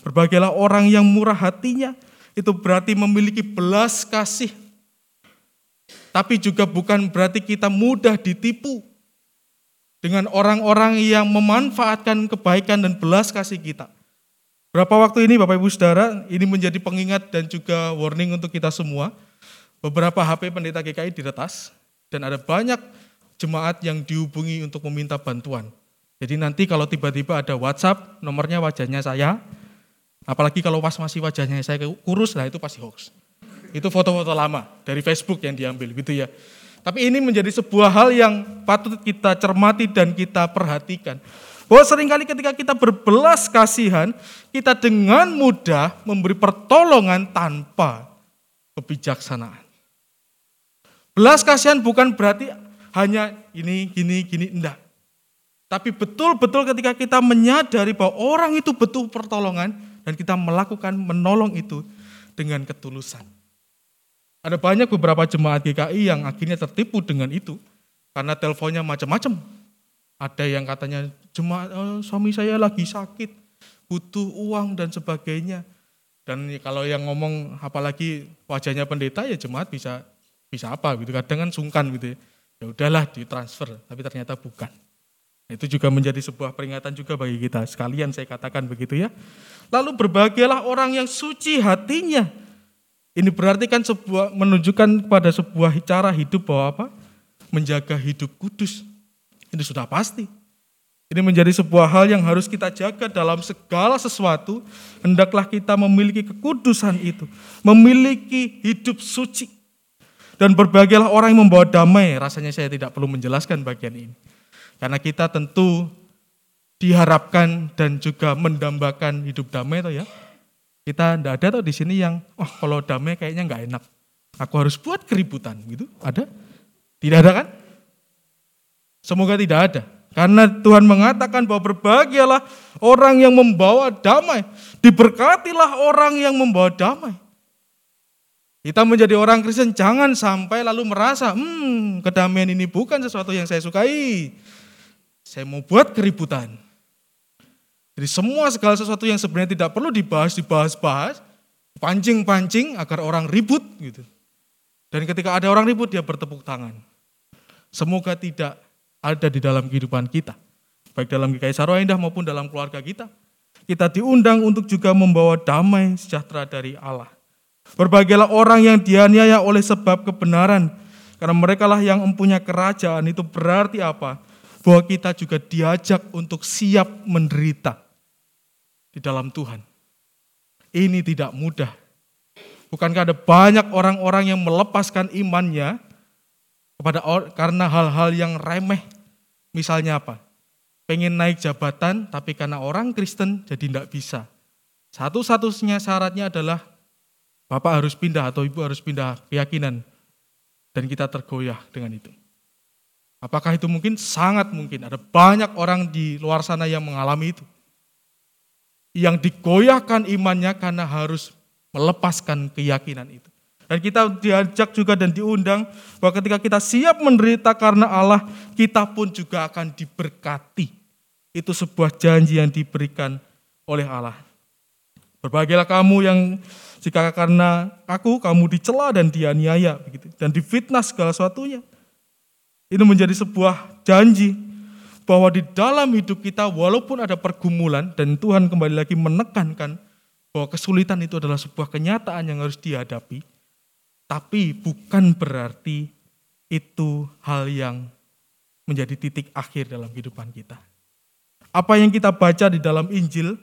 Berbahagialah orang yang murah hatinya, itu berarti memiliki belas kasih. Tapi juga bukan berarti kita mudah ditipu dengan orang-orang yang memanfaatkan kebaikan dan belas kasih kita. Berapa waktu ini Bapak Ibu Saudara, ini menjadi pengingat dan juga warning untuk kita semua. Beberapa HP pendeta GKI diretas dan ada banyak jemaat yang dihubungi untuk meminta bantuan. Jadi nanti kalau tiba-tiba ada WhatsApp, nomornya wajahnya saya, Apalagi kalau pas masih wajahnya saya kurus, nah itu pasti hoax. Itu foto-foto lama dari Facebook yang diambil gitu ya. Tapi ini menjadi sebuah hal yang patut kita cermati dan kita perhatikan. Bahwa sering kali ketika kita berbelas kasihan, kita dengan mudah memberi pertolongan tanpa kebijaksanaan. Belas kasihan bukan berarti hanya ini, gini, gini, enggak. Tapi betul-betul ketika kita menyadari bahwa orang itu butuh pertolongan dan kita melakukan menolong itu dengan ketulusan. Ada banyak beberapa jemaat GKI yang akhirnya tertipu dengan itu karena teleponnya macam-macam. Ada yang katanya jemaat oh, suami saya lagi sakit, butuh uang dan sebagainya. Dan kalau yang ngomong apalagi wajahnya pendeta ya jemaat bisa bisa apa gitu. Kadang kan sungkan gitu ya. Ya udahlah ditransfer, tapi ternyata bukan. Itu juga menjadi sebuah peringatan juga bagi kita. Sekalian saya katakan begitu ya. Lalu berbahagialah orang yang suci hatinya. Ini berarti kan sebuah menunjukkan pada sebuah cara hidup bahwa apa? Menjaga hidup kudus. Ini sudah pasti. Ini menjadi sebuah hal yang harus kita jaga dalam segala sesuatu. Hendaklah kita memiliki kekudusan itu. Memiliki hidup suci. Dan berbahagialah orang yang membawa damai. Rasanya saya tidak perlu menjelaskan bagian ini. Karena kita tentu diharapkan dan juga mendambakan hidup damai toh ya. Kita tidak ada tuh di sini yang, oh kalau damai kayaknya nggak enak. Aku harus buat keributan gitu. Ada? Tidak ada kan? Semoga tidak ada. Karena Tuhan mengatakan bahwa berbahagialah orang yang membawa damai. Diberkatilah orang yang membawa damai. Kita menjadi orang Kristen jangan sampai lalu merasa, hmm kedamaian ini bukan sesuatu yang saya sukai. Saya mau buat keributan. Jadi semua segala sesuatu yang sebenarnya tidak perlu dibahas, dibahas-bahas, pancing-pancing agar orang ribut gitu. Dan ketika ada orang ribut dia bertepuk tangan. Semoga tidak ada di dalam kehidupan kita. Baik dalam GKI Sarwa Indah maupun dalam keluarga kita. Kita diundang untuk juga membawa damai sejahtera dari Allah. Berbahagialah orang yang dianiaya oleh sebab kebenaran. Karena mereka lah yang mempunyai kerajaan itu berarti apa? bahwa kita juga diajak untuk siap menderita di dalam Tuhan. Ini tidak mudah. Bukankah ada banyak orang-orang yang melepaskan imannya kepada karena hal-hal yang remeh. Misalnya apa? Pengen naik jabatan tapi karena orang Kristen jadi tidak bisa. Satu-satunya syaratnya adalah Bapak harus pindah atau Ibu harus pindah keyakinan. Dan kita tergoyah dengan itu. Apakah itu mungkin? Sangat mungkin. Ada banyak orang di luar sana yang mengalami itu. Yang digoyahkan imannya karena harus melepaskan keyakinan itu. Dan kita diajak juga dan diundang bahwa ketika kita siap menderita karena Allah, kita pun juga akan diberkati. Itu sebuah janji yang diberikan oleh Allah. Berbahagialah kamu yang jika karena aku kamu dicela dan dianiaya begitu dan difitnah segala sesuatunya. Itu menjadi sebuah janji bahwa di dalam hidup kita walaupun ada pergumulan dan Tuhan kembali lagi menekankan bahwa kesulitan itu adalah sebuah kenyataan yang harus dihadapi, tapi bukan berarti itu hal yang menjadi titik akhir dalam kehidupan kita. Apa yang kita baca di dalam Injil,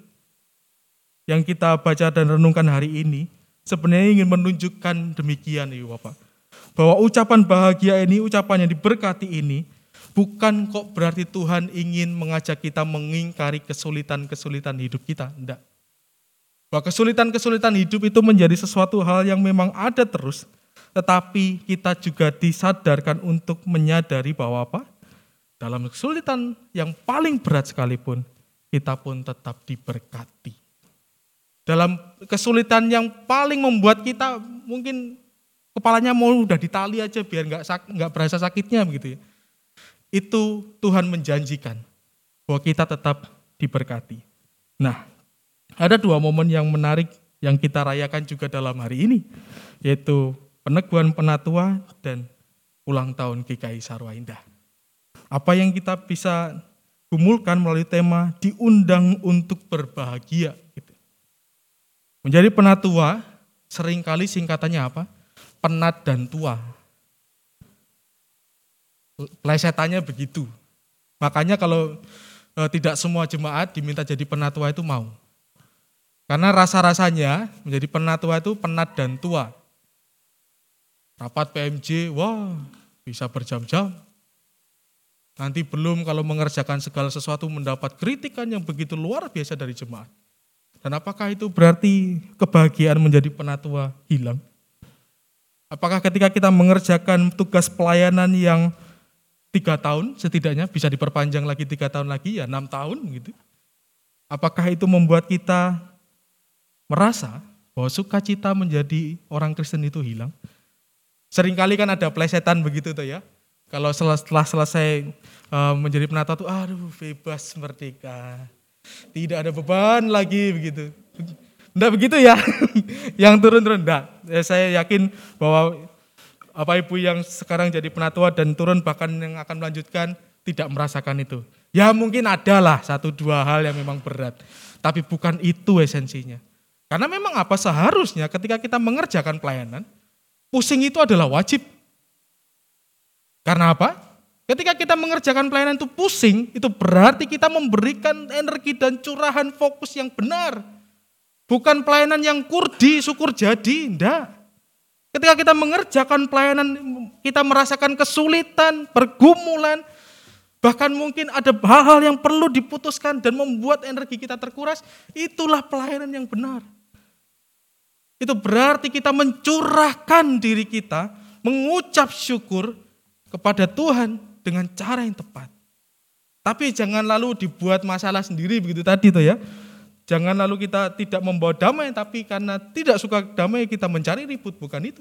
yang kita baca dan renungkan hari ini, sebenarnya ingin menunjukkan demikian, Ibu Bapak bahwa ucapan bahagia ini, ucapan yang diberkati ini, bukan kok berarti Tuhan ingin mengajak kita mengingkari kesulitan-kesulitan hidup kita. Tidak. Bahwa kesulitan-kesulitan hidup itu menjadi sesuatu hal yang memang ada terus, tetapi kita juga disadarkan untuk menyadari bahwa apa? Dalam kesulitan yang paling berat sekalipun, kita pun tetap diberkati. Dalam kesulitan yang paling membuat kita mungkin kepalanya mau udah ditali aja biar nggak nggak berasa sakitnya begitu ya. Itu Tuhan menjanjikan bahwa kita tetap diberkati. Nah, ada dua momen yang menarik yang kita rayakan juga dalam hari ini, yaitu peneguhan penatua dan ulang tahun GKI Sarwa Indah. Apa yang kita bisa kumulkan melalui tema diundang untuk berbahagia. Menjadi penatua sering kali singkatannya apa? penat dan tua. Plesetannya begitu. Makanya kalau e, tidak semua jemaat diminta jadi penatua itu mau. Karena rasa-rasanya menjadi penatua itu penat dan tua. Rapat PMJ, wah bisa berjam-jam. Nanti belum kalau mengerjakan segala sesuatu mendapat kritikan yang begitu luar biasa dari jemaat. Dan apakah itu berarti kebahagiaan menjadi penatua hilang? Apakah ketika kita mengerjakan tugas pelayanan yang tiga tahun setidaknya bisa diperpanjang lagi tiga tahun lagi ya enam tahun gitu. Apakah itu membuat kita merasa bahwa sukacita menjadi orang Kristen itu hilang? Seringkali kan ada plesetan begitu tuh ya. Kalau setelah, selesai uh, menjadi penata tuh, aduh bebas merdeka. Tidak ada beban lagi begitu. Enggak begitu ya. (laughs) yang turun-turun enggak. Ya, saya yakin bahwa apa ibu yang sekarang jadi penatua dan turun bahkan yang akan melanjutkan tidak merasakan itu. Ya mungkin adalah satu dua hal yang memang berat. Tapi bukan itu esensinya. Karena memang apa seharusnya ketika kita mengerjakan pelayanan, pusing itu adalah wajib. Karena apa? Ketika kita mengerjakan pelayanan itu pusing, itu berarti kita memberikan energi dan curahan fokus yang benar. Bukan pelayanan yang kurdi, syukur jadi, enggak. Ketika kita mengerjakan pelayanan, kita merasakan kesulitan, pergumulan, bahkan mungkin ada hal-hal yang perlu diputuskan dan membuat energi kita terkuras, itulah pelayanan yang benar. Itu berarti kita mencurahkan diri kita, mengucap syukur, kepada Tuhan dengan cara yang tepat. Tapi jangan lalu dibuat masalah sendiri begitu tadi tuh ya. Jangan lalu kita tidak membawa damai tapi karena tidak suka damai kita mencari ribut bukan itu.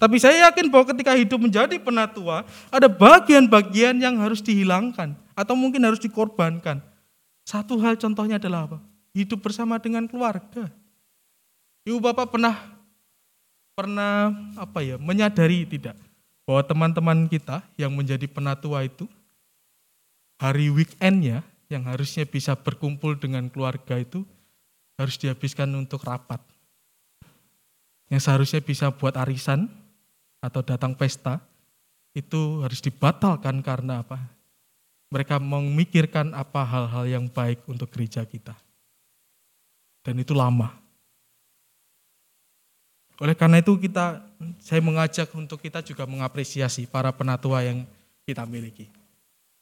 Tapi saya yakin bahwa ketika hidup menjadi penatua ada bagian-bagian yang harus dihilangkan atau mungkin harus dikorbankan. Satu hal contohnya adalah apa? Hidup bersama dengan keluarga. Ibu bapak pernah pernah apa ya menyadari tidak bahwa teman-teman kita yang menjadi penatua itu hari weekendnya yang harusnya bisa berkumpul dengan keluarga itu harus dihabiskan untuk rapat. Yang seharusnya bisa buat arisan atau datang pesta itu harus dibatalkan karena apa? Mereka memikirkan apa hal-hal yang baik untuk gereja kita. Dan itu lama. Oleh karena itu kita saya mengajak untuk kita juga mengapresiasi para penatua yang kita miliki.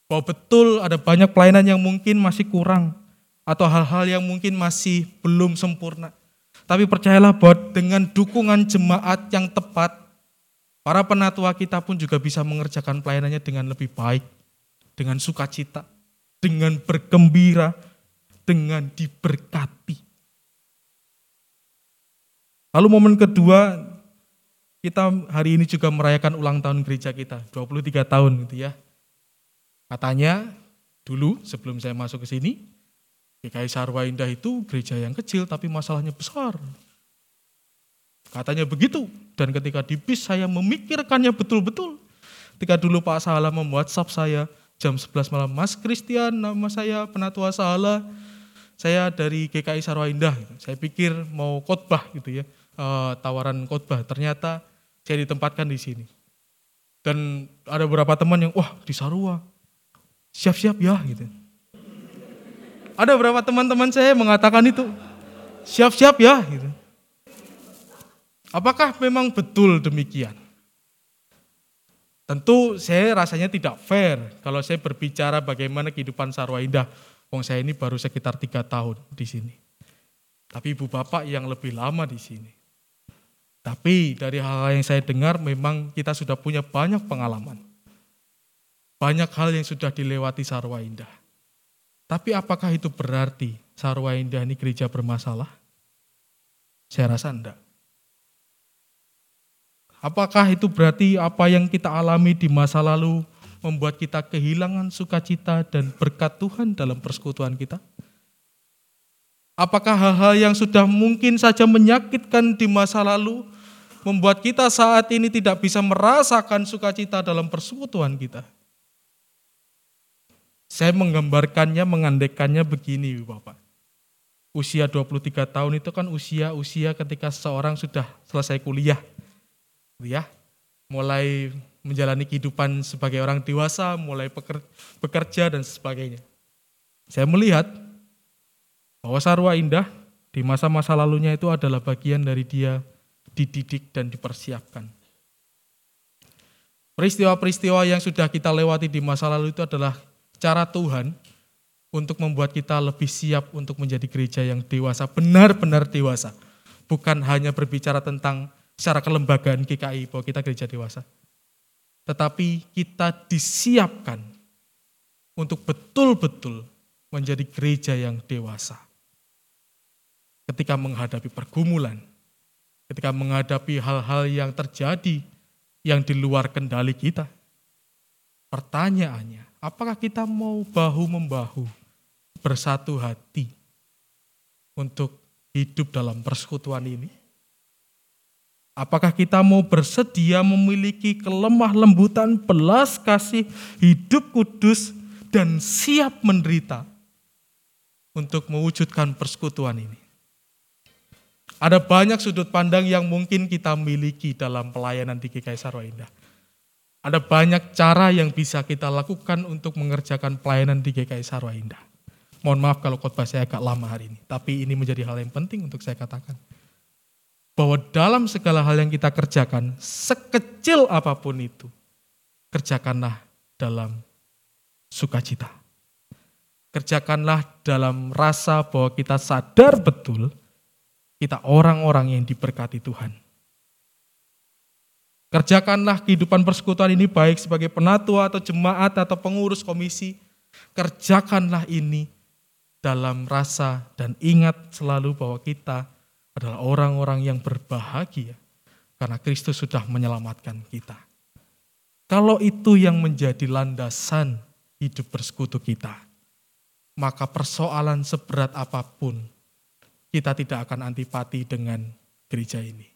Bahwa betul ada banyak pelayanan yang mungkin masih kurang atau hal-hal yang mungkin masih belum sempurna. Tapi percayalah bahwa dengan dukungan jemaat yang tepat, para penatua kita pun juga bisa mengerjakan pelayanannya dengan lebih baik, dengan sukacita, dengan bergembira, dengan diberkati. Lalu momen kedua, kita hari ini juga merayakan ulang tahun gereja kita, 23 tahun gitu ya. Katanya dulu sebelum saya masuk ke sini, GKI Sarwa Indah itu gereja yang kecil tapi masalahnya besar. Katanya begitu, dan ketika di bis saya memikirkannya betul-betul. Ketika dulu Pak Salah memwhatsapp saya jam 11 malam, Mas Christian nama saya Penatua Salah, saya dari GKI Sarwa Indah. Saya pikir mau khotbah gitu ya uh, tawaran khotbah. Ternyata saya ditempatkan di sini. Dan ada beberapa teman yang, wah di Sarua, siap-siap ya gitu. Ada beberapa teman-teman saya mengatakan itu, siap-siap ya gitu. Apakah memang betul demikian? Tentu saya rasanya tidak fair kalau saya berbicara bagaimana kehidupan Sarwa Indah. Wong saya ini baru sekitar tiga tahun di sini. Tapi ibu bapak yang lebih lama di sini. Tapi dari hal-hal yang saya dengar memang kita sudah punya banyak pengalaman. Banyak hal yang sudah dilewati Sarwa Indah. Tapi apakah itu berarti Sarwa Indah ini gereja bermasalah? Saya rasa enggak. Apakah itu berarti apa yang kita alami di masa lalu membuat kita kehilangan sukacita dan berkat Tuhan dalam persekutuan kita? Apakah hal-hal yang sudah mungkin saja menyakitkan di masa lalu membuat kita saat ini tidak bisa merasakan sukacita dalam persekutuan kita. Saya menggambarkannya, mengandekannya begini Bapak. Usia 23 tahun itu kan usia-usia ketika seorang sudah selesai kuliah. Ya, mulai menjalani kehidupan sebagai orang dewasa, mulai bekerja dan sebagainya. Saya melihat bahwa Sarwa Indah di masa-masa lalunya itu adalah bagian dari dia dididik dan dipersiapkan. Peristiwa-peristiwa yang sudah kita lewati di masa lalu itu adalah cara Tuhan untuk membuat kita lebih siap untuk menjadi gereja yang dewasa, benar-benar dewasa. Bukan hanya berbicara tentang secara kelembagaan GKI bahwa kita gereja dewasa. tetapi kita disiapkan untuk betul-betul menjadi gereja yang dewasa. Ketika menghadapi pergumulan, ketika menghadapi hal-hal yang terjadi yang di luar kendali kita. Pertanyaannya, apakah kita mau bahu-membahu, bersatu hati untuk hidup dalam persekutuan ini? Apakah kita mau bersedia memiliki kelemah lembutan, belas kasih, hidup kudus, dan siap menderita untuk mewujudkan persekutuan ini? Ada banyak sudut pandang yang mungkin kita miliki dalam pelayanan di GKI Sarwa Indah. Ada banyak cara yang bisa kita lakukan untuk mengerjakan pelayanan di GKI Sarwa Indah. Mohon maaf kalau khotbah saya agak lama hari ini, tapi ini menjadi hal yang penting untuk saya katakan bahwa dalam segala hal yang kita kerjakan, sekecil apa pun itu, kerjakanlah dalam sukacita. Kerjakanlah dalam rasa bahwa kita sadar betul kita orang-orang yang diberkati Tuhan. Kerjakanlah kehidupan persekutuan ini baik sebagai penatua atau jemaat atau pengurus komisi. Kerjakanlah ini dalam rasa dan ingat selalu bahwa kita adalah orang-orang yang berbahagia karena Kristus sudah menyelamatkan kita. Kalau itu yang menjadi landasan hidup bersekutu kita, maka persoalan seberat apa pun kita tidak akan antipati dengan gereja ini.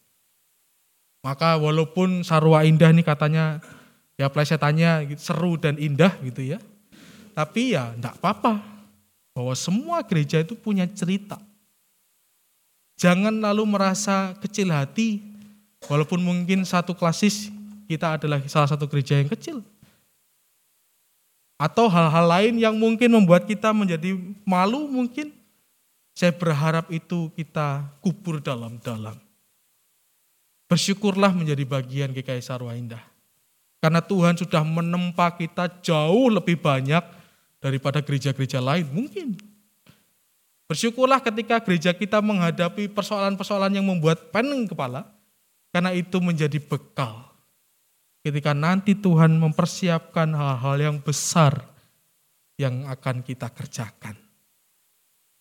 Maka walaupun Sarwa Indah ini katanya ya plesetannya seru dan indah gitu ya. Tapi ya enggak apa-apa. Bahwa semua gereja itu punya cerita Jangan lalu merasa kecil hati, walaupun mungkin satu klasis kita adalah salah satu gereja yang kecil. Atau hal-hal lain yang mungkin membuat kita menjadi malu mungkin. Saya berharap itu kita kubur dalam-dalam. Bersyukurlah menjadi bagian GKI Sarwa Indah. Karena Tuhan sudah menempa kita jauh lebih banyak daripada gereja-gereja lain. Mungkin Bersyukurlah ketika gereja kita menghadapi persoalan-persoalan yang membuat pening kepala, karena itu menjadi bekal. Ketika nanti Tuhan mempersiapkan hal-hal yang besar yang akan kita kerjakan.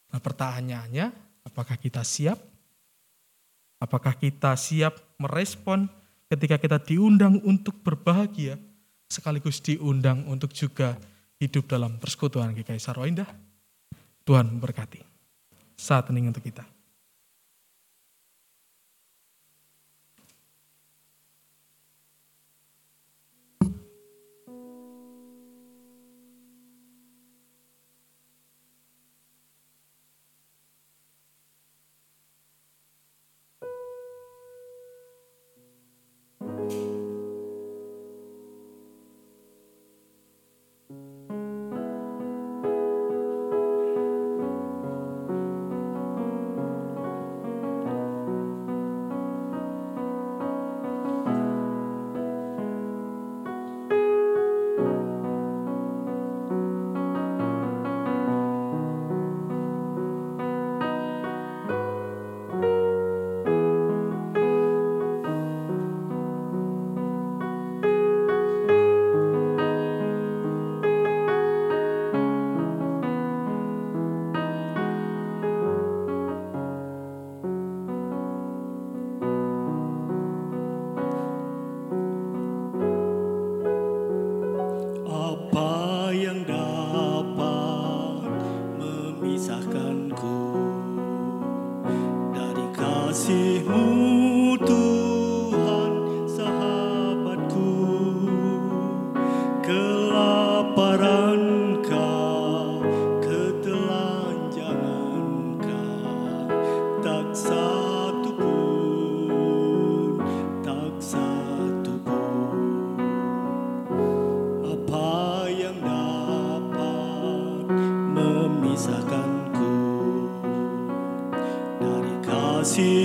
Nah pertanyaannya, apakah kita siap? Apakah kita siap merespon ketika kita diundang untuk berbahagia, sekaligus diundang untuk juga hidup dalam persekutuan GKI Sarwa Indah? Tuhan memberkati saat hening untuk kita.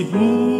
Kasihmu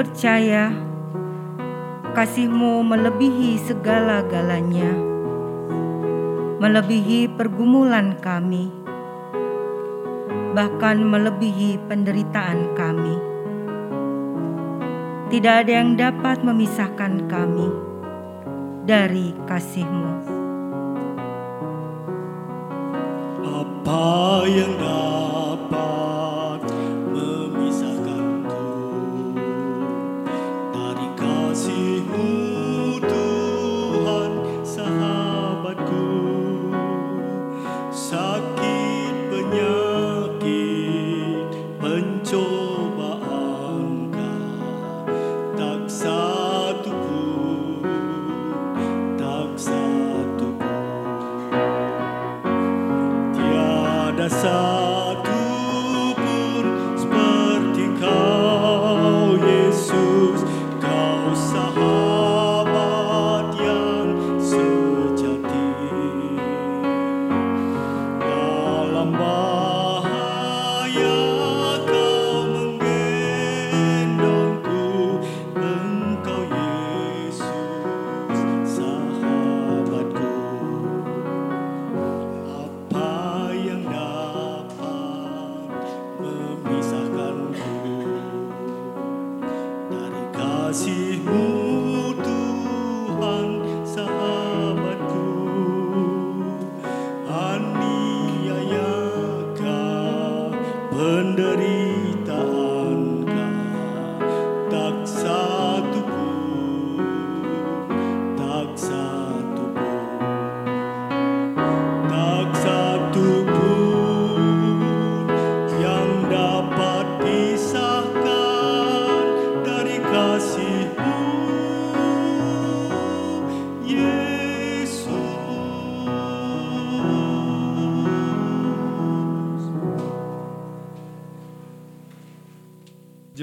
percaya kasih-Mu melebihi segala-galanya, melebihi pergumulan kami, bahkan melebihi penderitaan kami. Tidak ada yang dapat memisahkan kami dari kasih-Mu.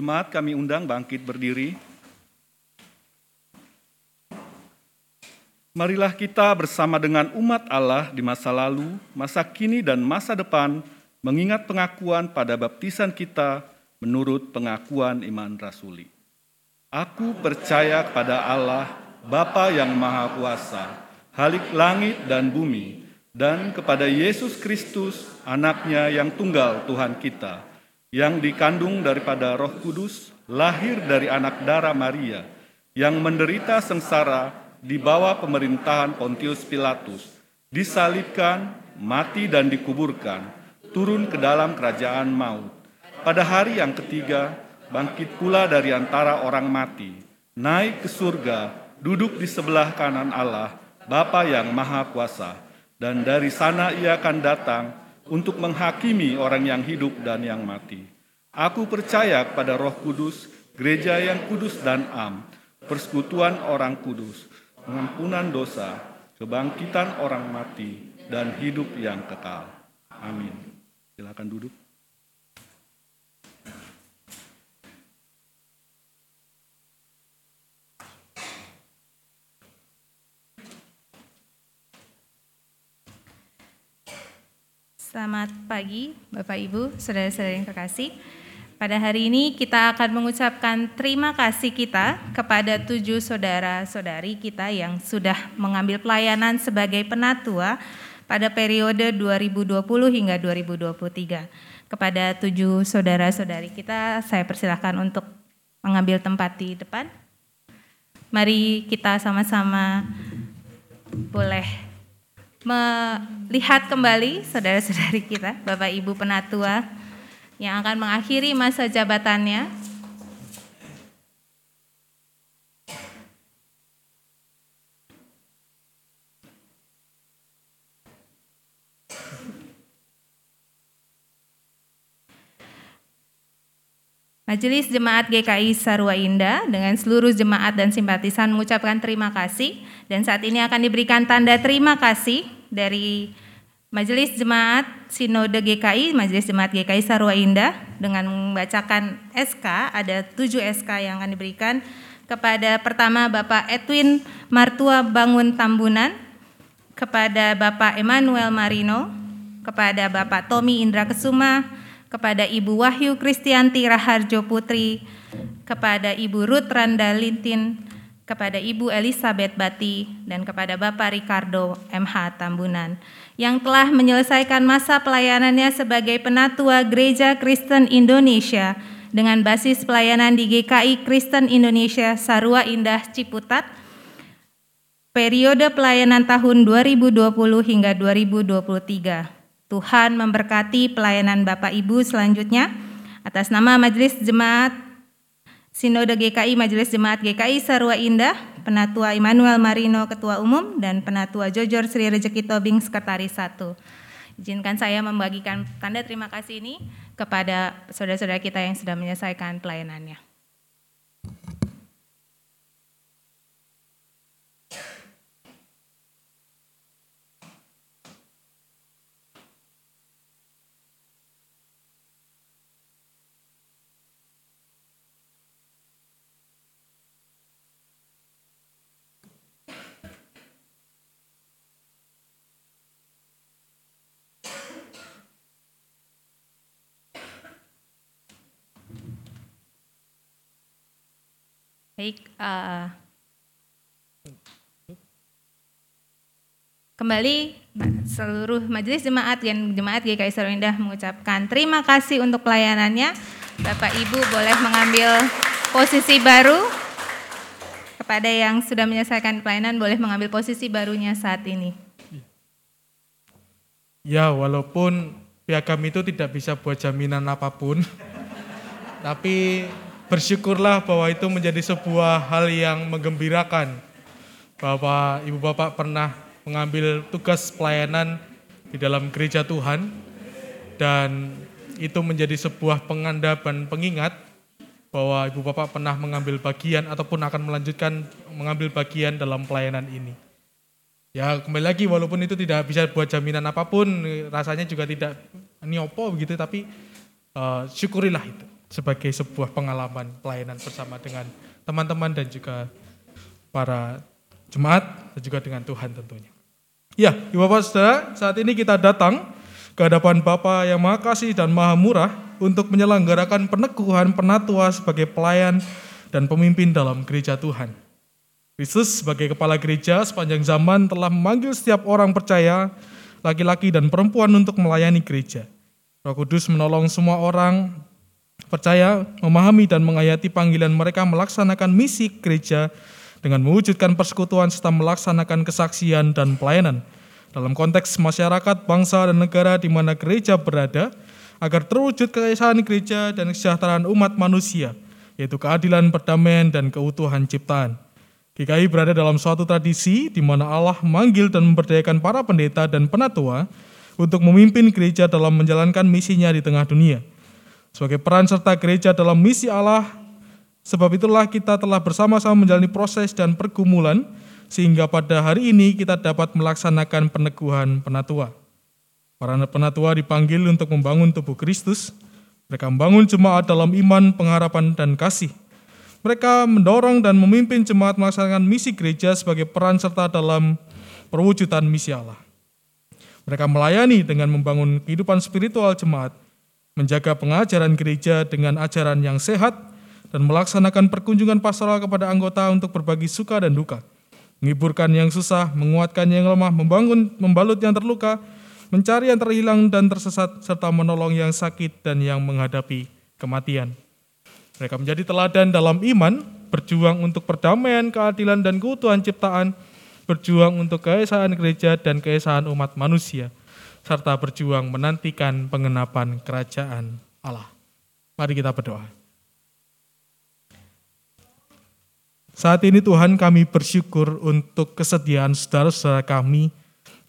Jemaat kami undang bangkit berdiri. Marilah kita bersama dengan umat Allah di masa lalu, masa kini, dan masa depan mengingat pengakuan pada baptisan kita menurut pengakuan iman rasuli. Aku percaya kepada Allah, Bapa yang Maha Kuasa, Halik langit dan bumi, dan kepada Yesus Kristus, anaknya yang tunggal Tuhan kita, yang dikandung daripada roh kudus, lahir dari anak darah Maria, yang menderita sengsara di bawah pemerintahan Pontius Pilatus, disalibkan, mati dan dikuburkan, turun ke dalam kerajaan maut. Pada hari yang ketiga, bangkit pula dari antara orang mati, naik ke surga, duduk di sebelah kanan Allah, Bapa yang Maha Kuasa, dan dari sana ia akan datang untuk menghakimi orang yang hidup dan yang mati. Aku percaya kepada Roh Kudus, gereja yang kudus dan am, persekutuan orang kudus, pengampunan dosa, kebangkitan orang mati, dan hidup yang kekal. Amin. Silakan duduk. Selamat pagi, Bapak Ibu, saudara-saudara yang terkasih. Pada hari ini kita akan mengucapkan terima kasih kita kepada tujuh saudara-saudari kita yang sudah mengambil pelayanan sebagai penatua pada periode 2020 hingga 2023. Kepada tujuh saudara-saudari kita, saya persilahkan untuk mengambil tempat di depan. Mari kita sama-sama boleh melihat kembali saudara-saudari kita, Bapak Ibu penatua yang akan mengakhiri masa jabatannya. Majelis Jemaat GKI Sarua Indah dengan seluruh jemaat dan simpatisan mengucapkan terima kasih dan saat ini akan diberikan tanda terima kasih dari Majelis Jemaat Sinode GKI, Majelis Jemaat GKI Sarua Indah dengan membacakan SK, ada tujuh SK yang akan diberikan kepada pertama Bapak Edwin Martua Bangun Tambunan, kepada Bapak Emmanuel Marino, kepada Bapak Tommy Indra Kesuma, kepada Ibu Wahyu Kristianti Raharjo Putri, kepada Ibu Ruth Randa Lintin, kepada Ibu Elizabeth Bati, dan kepada Bapak Ricardo MH Tambunan yang telah menyelesaikan masa pelayanannya sebagai penatua Gereja Kristen Indonesia dengan basis pelayanan di GKI Kristen Indonesia Sarua Indah Ciputat periode pelayanan tahun 2020 hingga 2023. Tuhan memberkati pelayanan Bapak Ibu selanjutnya. Atas nama Majelis Jemaat Sinode GKI Majelis Jemaat GKI Sarua Indah, Penatua Immanuel Marino Ketua Umum dan Penatua Jojor Sri Rezeki Tobing Sekretaris 1. Izinkan saya membagikan tanda terima kasih ini kepada saudara-saudara kita yang sudah menyelesaikan pelayanannya. Baik, uh, kembali seluruh majelis jemaat dan jemaat GKI Sarua Indah mengucapkan terima kasih untuk pelayanannya. Bapak Ibu boleh mengambil posisi baru. Kepada yang sudah menyelesaikan pelayanan boleh mengambil posisi barunya saat ini. Ya, walaupun pihak kami itu tidak bisa buat jaminan apa pun, (laughs) tapi bersyukurlah bahwa itu menjadi sebuah hal yang menggembirakan. Bahwa ibu bapak pernah mengambil tugas pelayanan di dalam gereja Tuhan dan itu menjadi sebuah pengandapan pengingat bahwa ibu bapak pernah mengambil bagian ataupun akan melanjutkan mengambil bagian dalam pelayanan ini. Ya kembali lagi walaupun itu tidak bisa buat jaminan apa pun, rasanya juga tidak niopo begitu, tapi uh, syukurilah itu sebagai sebuah pengalaman pelayanan bersama dengan teman-teman dan juga para jemaat dan juga dengan Tuhan tentunya. Ya, Ibu Bapak Saudara, saat ini kita datang ke hadapan Bapa yang Maha Kasih dan Maha Murah untuk menyelenggarakan peneguhan penatua sebagai pelayan dan pemimpin dalam gereja Tuhan. Kristus sebagai kepala gereja sepanjang zaman telah memanggil setiap orang percaya, laki-laki dan perempuan untuk melayani gereja. Roh Kudus menolong semua orang percaya, memahami dan menghayati panggilan mereka melaksanakan misi gereja dengan mewujudkan persekutuan serta melaksanakan kesaksian dan pelayanan dalam konteks masyarakat, bangsa, dan negara di mana gereja berada agar terwujud keesaan gereja dan kesejahteraan umat manusia, yaitu keadilan, perdamaian, dan keutuhan ciptaan. GKI berada dalam suatu tradisi di mana Allah memanggil dan memberdayakan para pendeta dan penatua untuk memimpin gereja dalam menjalankan misinya di tengah dunia – sebagai peran serta gereja dalam misi Allah, sebab itulah kita telah bersama-sama menjalani proses dan pergumulan, sehingga pada hari ini kita dapat melaksanakan peneguhan penatua. Para penatua dipanggil untuk membangun tubuh Kristus, mereka membangun jemaat dalam iman, pengharapan, dan kasih. Mereka mendorong dan memimpin jemaat melaksanakan misi gereja sebagai peran serta dalam perwujudan misi Allah. Mereka melayani dengan membangun kehidupan spiritual jemaat, menjaga pengajaran gereja dengan ajaran yang sehat, dan melaksanakan perkunjungan pastoral kepada anggota untuk berbagi suka dan duka, menghiburkan yang susah, menguatkan yang lemah, membangun, membalut yang terluka, mencari yang terhilang dan tersesat, serta menolong yang sakit dan yang menghadapi kematian. Mereka menjadi teladan dalam iman, berjuang untuk perdamaian, keadilan, dan keutuhan ciptaan, berjuang untuk keesaan gereja dan keesaan umat manusia serta berjuang menantikan pengenapan kerajaan Allah. Mari kita berdoa. Saat ini Tuhan kami bersyukur untuk kesediaan saudara-saudara kami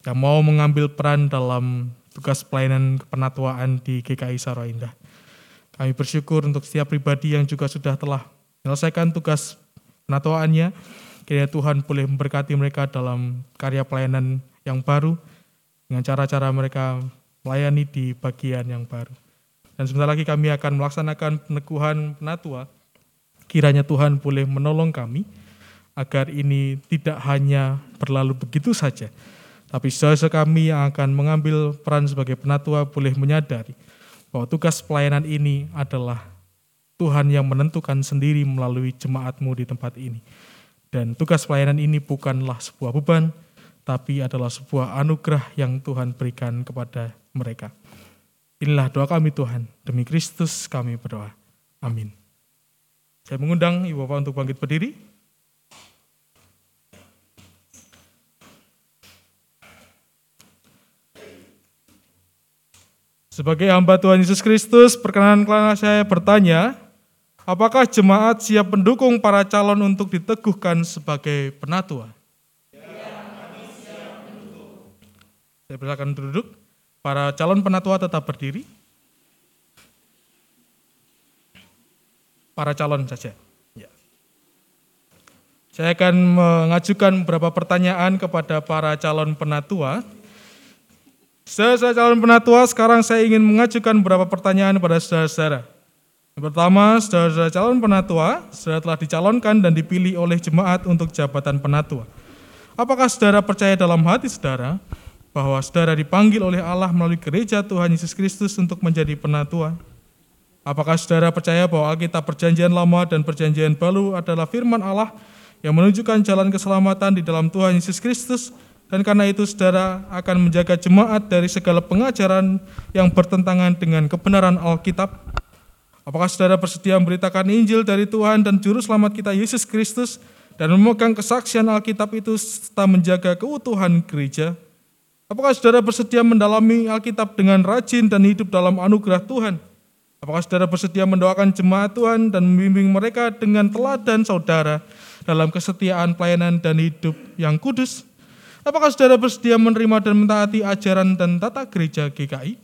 yang mau mengambil peran dalam tugas pelayanan kepenatuaan di GKI Sarwa Indah. Kami bersyukur untuk setiap pribadi yang juga sudah telah menyelesaikan tugas penatuaannya. Kiranya Tuhan boleh memberkati mereka dalam karya pelayanan yang baru dengan cara-cara mereka melayani di bagian yang baru. Dan sebentar lagi kami akan melaksanakan peneguhan penatua. Kiranya Tuhan boleh menolong kami agar ini tidak hanya berlalu begitu saja, tapi saudara kami yang akan mengambil peran sebagai penatua boleh menyadari bahwa tugas pelayanan ini adalah Tuhan yang menentukan sendiri melalui jemaatmu di tempat ini. Dan tugas pelayanan ini bukanlah sebuah beban, tapi adalah sebuah anugerah yang Tuhan berikan kepada mereka. Inilah doa kami Tuhan, demi Kristus kami berdoa. Amin. Saya mengundang Ibu Bapak untuk bangkit berdiri. Sebagai hamba Tuhan Yesus Kristus, perkenankanlah saya bertanya, apakah jemaat siap mendukung para calon untuk diteguhkan sebagai penatua? Saya persilakan duduk. Para calon penatua tetap berdiri. Para calon saja. Ya. Saya akan mengajukan beberapa pertanyaan kepada para calon penatua. Saudara calon penatua, sekarang saya ingin mengajukan beberapa pertanyaan kepada saudara-saudara. Pertama, saudara calon penatua, saudara telah dicalonkan dan dipilih oleh jemaat untuk jabatan penatua. Apakah saudara percaya dalam hati saudara bahwa saudara dipanggil oleh Allah melalui gereja Tuhan Yesus Kristus untuk menjadi penatua? Apakah saudara percaya bahwa Alkitab Perjanjian Lama dan Perjanjian Baru adalah firman Allah yang menunjukkan jalan keselamatan di dalam Tuhan Yesus Kristus dan karena itu saudara akan menjaga jemaat dari segala pengajaran yang bertentangan dengan kebenaran Alkitab? Apakah saudara bersedia memberitakan Injil dari Tuhan dan Juru Selamat kita Yesus Kristus dan memegang kesaksian Alkitab itu serta menjaga keutuhan gereja? Apakah saudara bersedia mendalami Alkitab dengan rajin dan hidup dalam anugerah Tuhan? Apakah saudara bersedia mendoakan jemaat Tuhan dan membimbing mereka dengan teladan saudara dalam kesetiaan pelayanan dan hidup yang kudus? Apakah saudara bersedia menerima dan mentaati ajaran dan tata gereja GKI?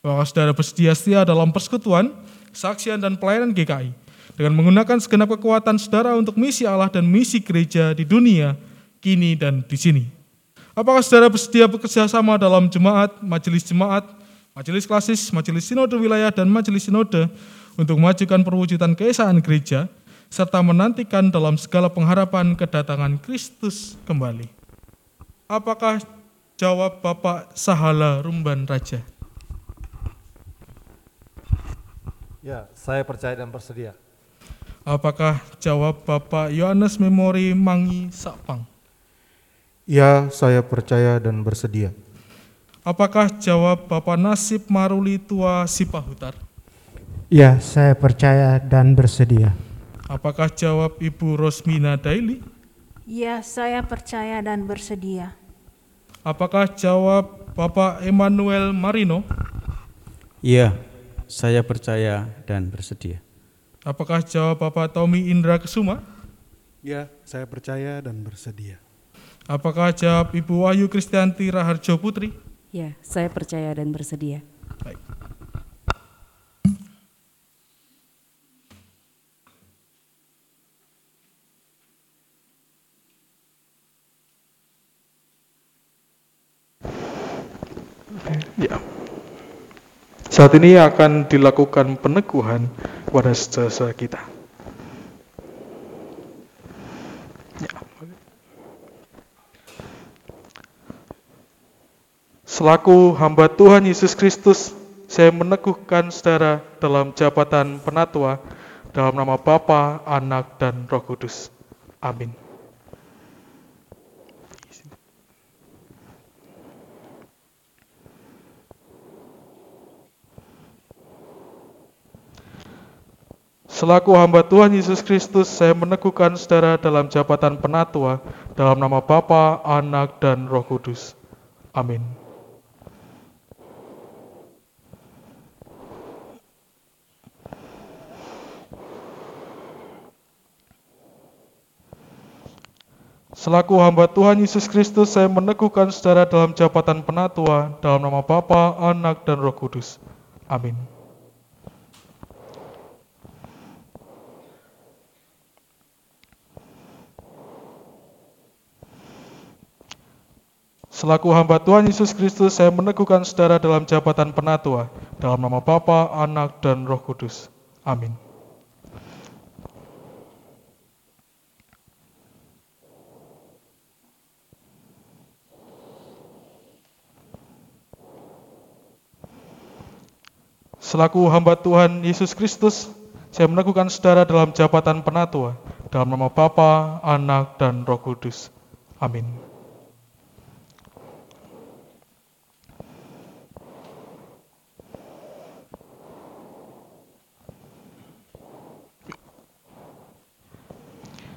Apakah saudara bersedia setia dalam persekutuan, kesaksian dan pelayanan GKI dengan menggunakan segenap kekuatan saudara untuk misi Allah dan misi gereja di dunia, kini dan di sini? Apakah saudara bersedia bekerja sama dalam jemaat, majelis jemaat, majelis klasis, majelis sinode wilayah, dan majelis sinode untuk memajukan perwujudan keesaan gereja, serta menantikan dalam segala pengharapan kedatangan Kristus kembali? Apakah jawab Bapak Sahala Rumban Raja? Ya, saya percaya dan bersedia. Apakah jawab Bapak Yohanes Memori Mangi Sapang? Ya, saya percaya dan bersedia. Apakah jawab Bapak Nasib Maruli Tua Sipahutar? Ya, saya percaya dan bersedia. Apakah jawab Ibu Rosmina Daily? Ya, saya percaya dan bersedia. Apakah jawab Bapak Emmanuel Marino? Iya, saya percaya dan bersedia. Apakah jawab Bapak Tommy Indra Kesuma? Ya, saya percaya dan bersedia. Apakah jawab Ibu Wahyu Kristianti Raharjo Putri? Ya, saya percaya dan bersedia. Baik. Ya. Saat ini akan dilakukan peneguhan kepada saudara kita. Selaku hamba Tuhan Yesus Kristus, saya meneguhkan saudara dalam jabatan penatua dalam nama Bapa, Anak, dan Roh Kudus. Amin. Selaku hamba Tuhan Yesus Kristus, saya meneguhkan saudara dalam jabatan penatua dalam nama Bapa, Anak, dan Roh Kudus. Amin. Selaku hamba Tuhan Yesus Kristus, saya meneguhkan saudara dalam jabatan penatua, dalam nama Bapa, Anak, dan Roh Kudus. Amin. Selaku hamba Tuhan Yesus Kristus, saya meneguhkan saudara dalam jabatan penatua, dalam nama Bapa, Anak, dan Roh Kudus. Amin. Selaku hamba Tuhan Yesus Kristus, saya meneguhkan saudara dalam jabatan penatua, dalam nama Bapa, Anak, dan Roh Kudus. Amin.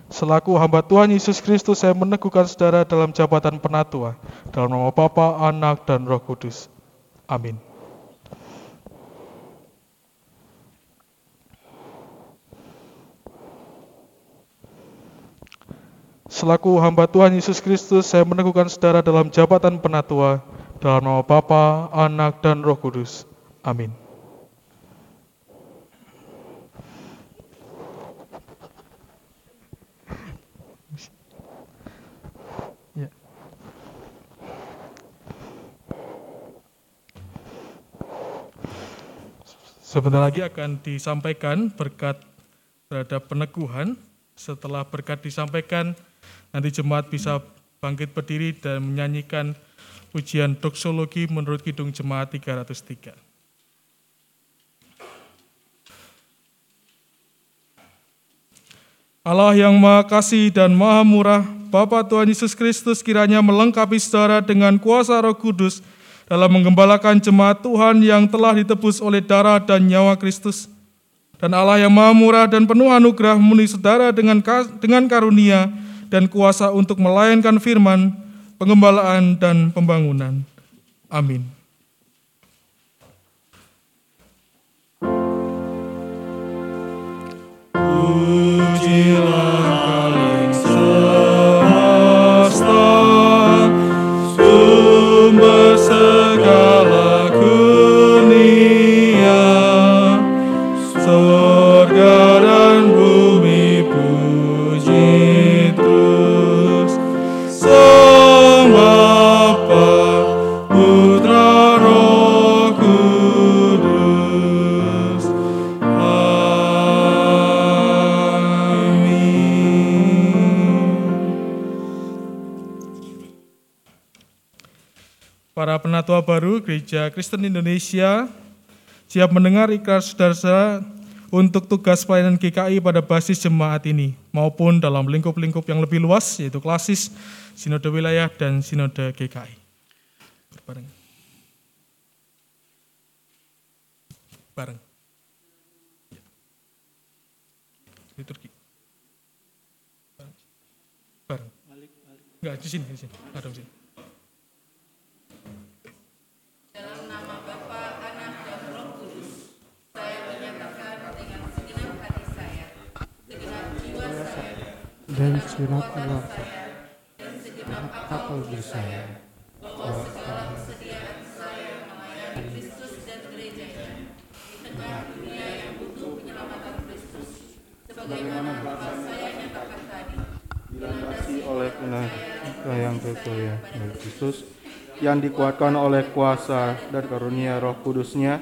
Selaku hamba Tuhan Yesus Kristus, saya meneguhkan saudara dalam jabatan penatua, dalam nama Bapa, Anak, dan Roh Kudus. Amin. Selaku hamba Tuhan Yesus Kristus, saya meneguhkan saudara dalam jabatan penatua, dalam nama Bapa, Anak, dan Roh Kudus. Amin. Ya. Sebentar lagi akan disampaikan berkat terhadap peneguhan. Setelah berkat disampaikan, nanti jemaat bisa bangkit berdiri dan menyanyikan ujian doksologi menurut Kidung Jemaat 303. Allah yang Maha Kasih dan Maha Murah, Bapa Tuhan Yesus Kristus kiranya melengkapi saudara dengan kuasa Roh Kudus dalam menggembalakan jemaat Tuhan yang telah ditebus oleh darah dan nyawa Kristus. Dan Allah yang Maha Murah dan penuh anugerah memenuhi saudara dengan dengan karunia dan kuasa untuk melayankan firman, pengembalaan dan pembangunan. Amin. Pujilah penatua baru Gereja Kristen Indonesia siap mendengar ikrar saudara-saudara untuk tugas pelayanan GKI pada basis jemaat ini maupun dalam lingkup-lingkup yang lebih luas yaitu klasis, sinode wilayah, dan sinode GKI. Bareng. Bareng. Liturgi. Bareng. Enggak, di sini, di sini. Dalam nama Bapa, Anak, dan Roh Kudus, saya menyatakan dengan segenap hati saya, segenap jiwa saya, dan segenap Allah dan segenap akal diri saya bahwa segala kesediaan saya melayani Kristus dan gerejanya di tengah dunia yang butuh penyelamatan Kristus, sebagaimana Bapa saya nyatakan tadi, dilandasi oleh kita yang bergoyah dari Kristus yang dikuatkan oleh kuasa dan karunia Roh Kudusnya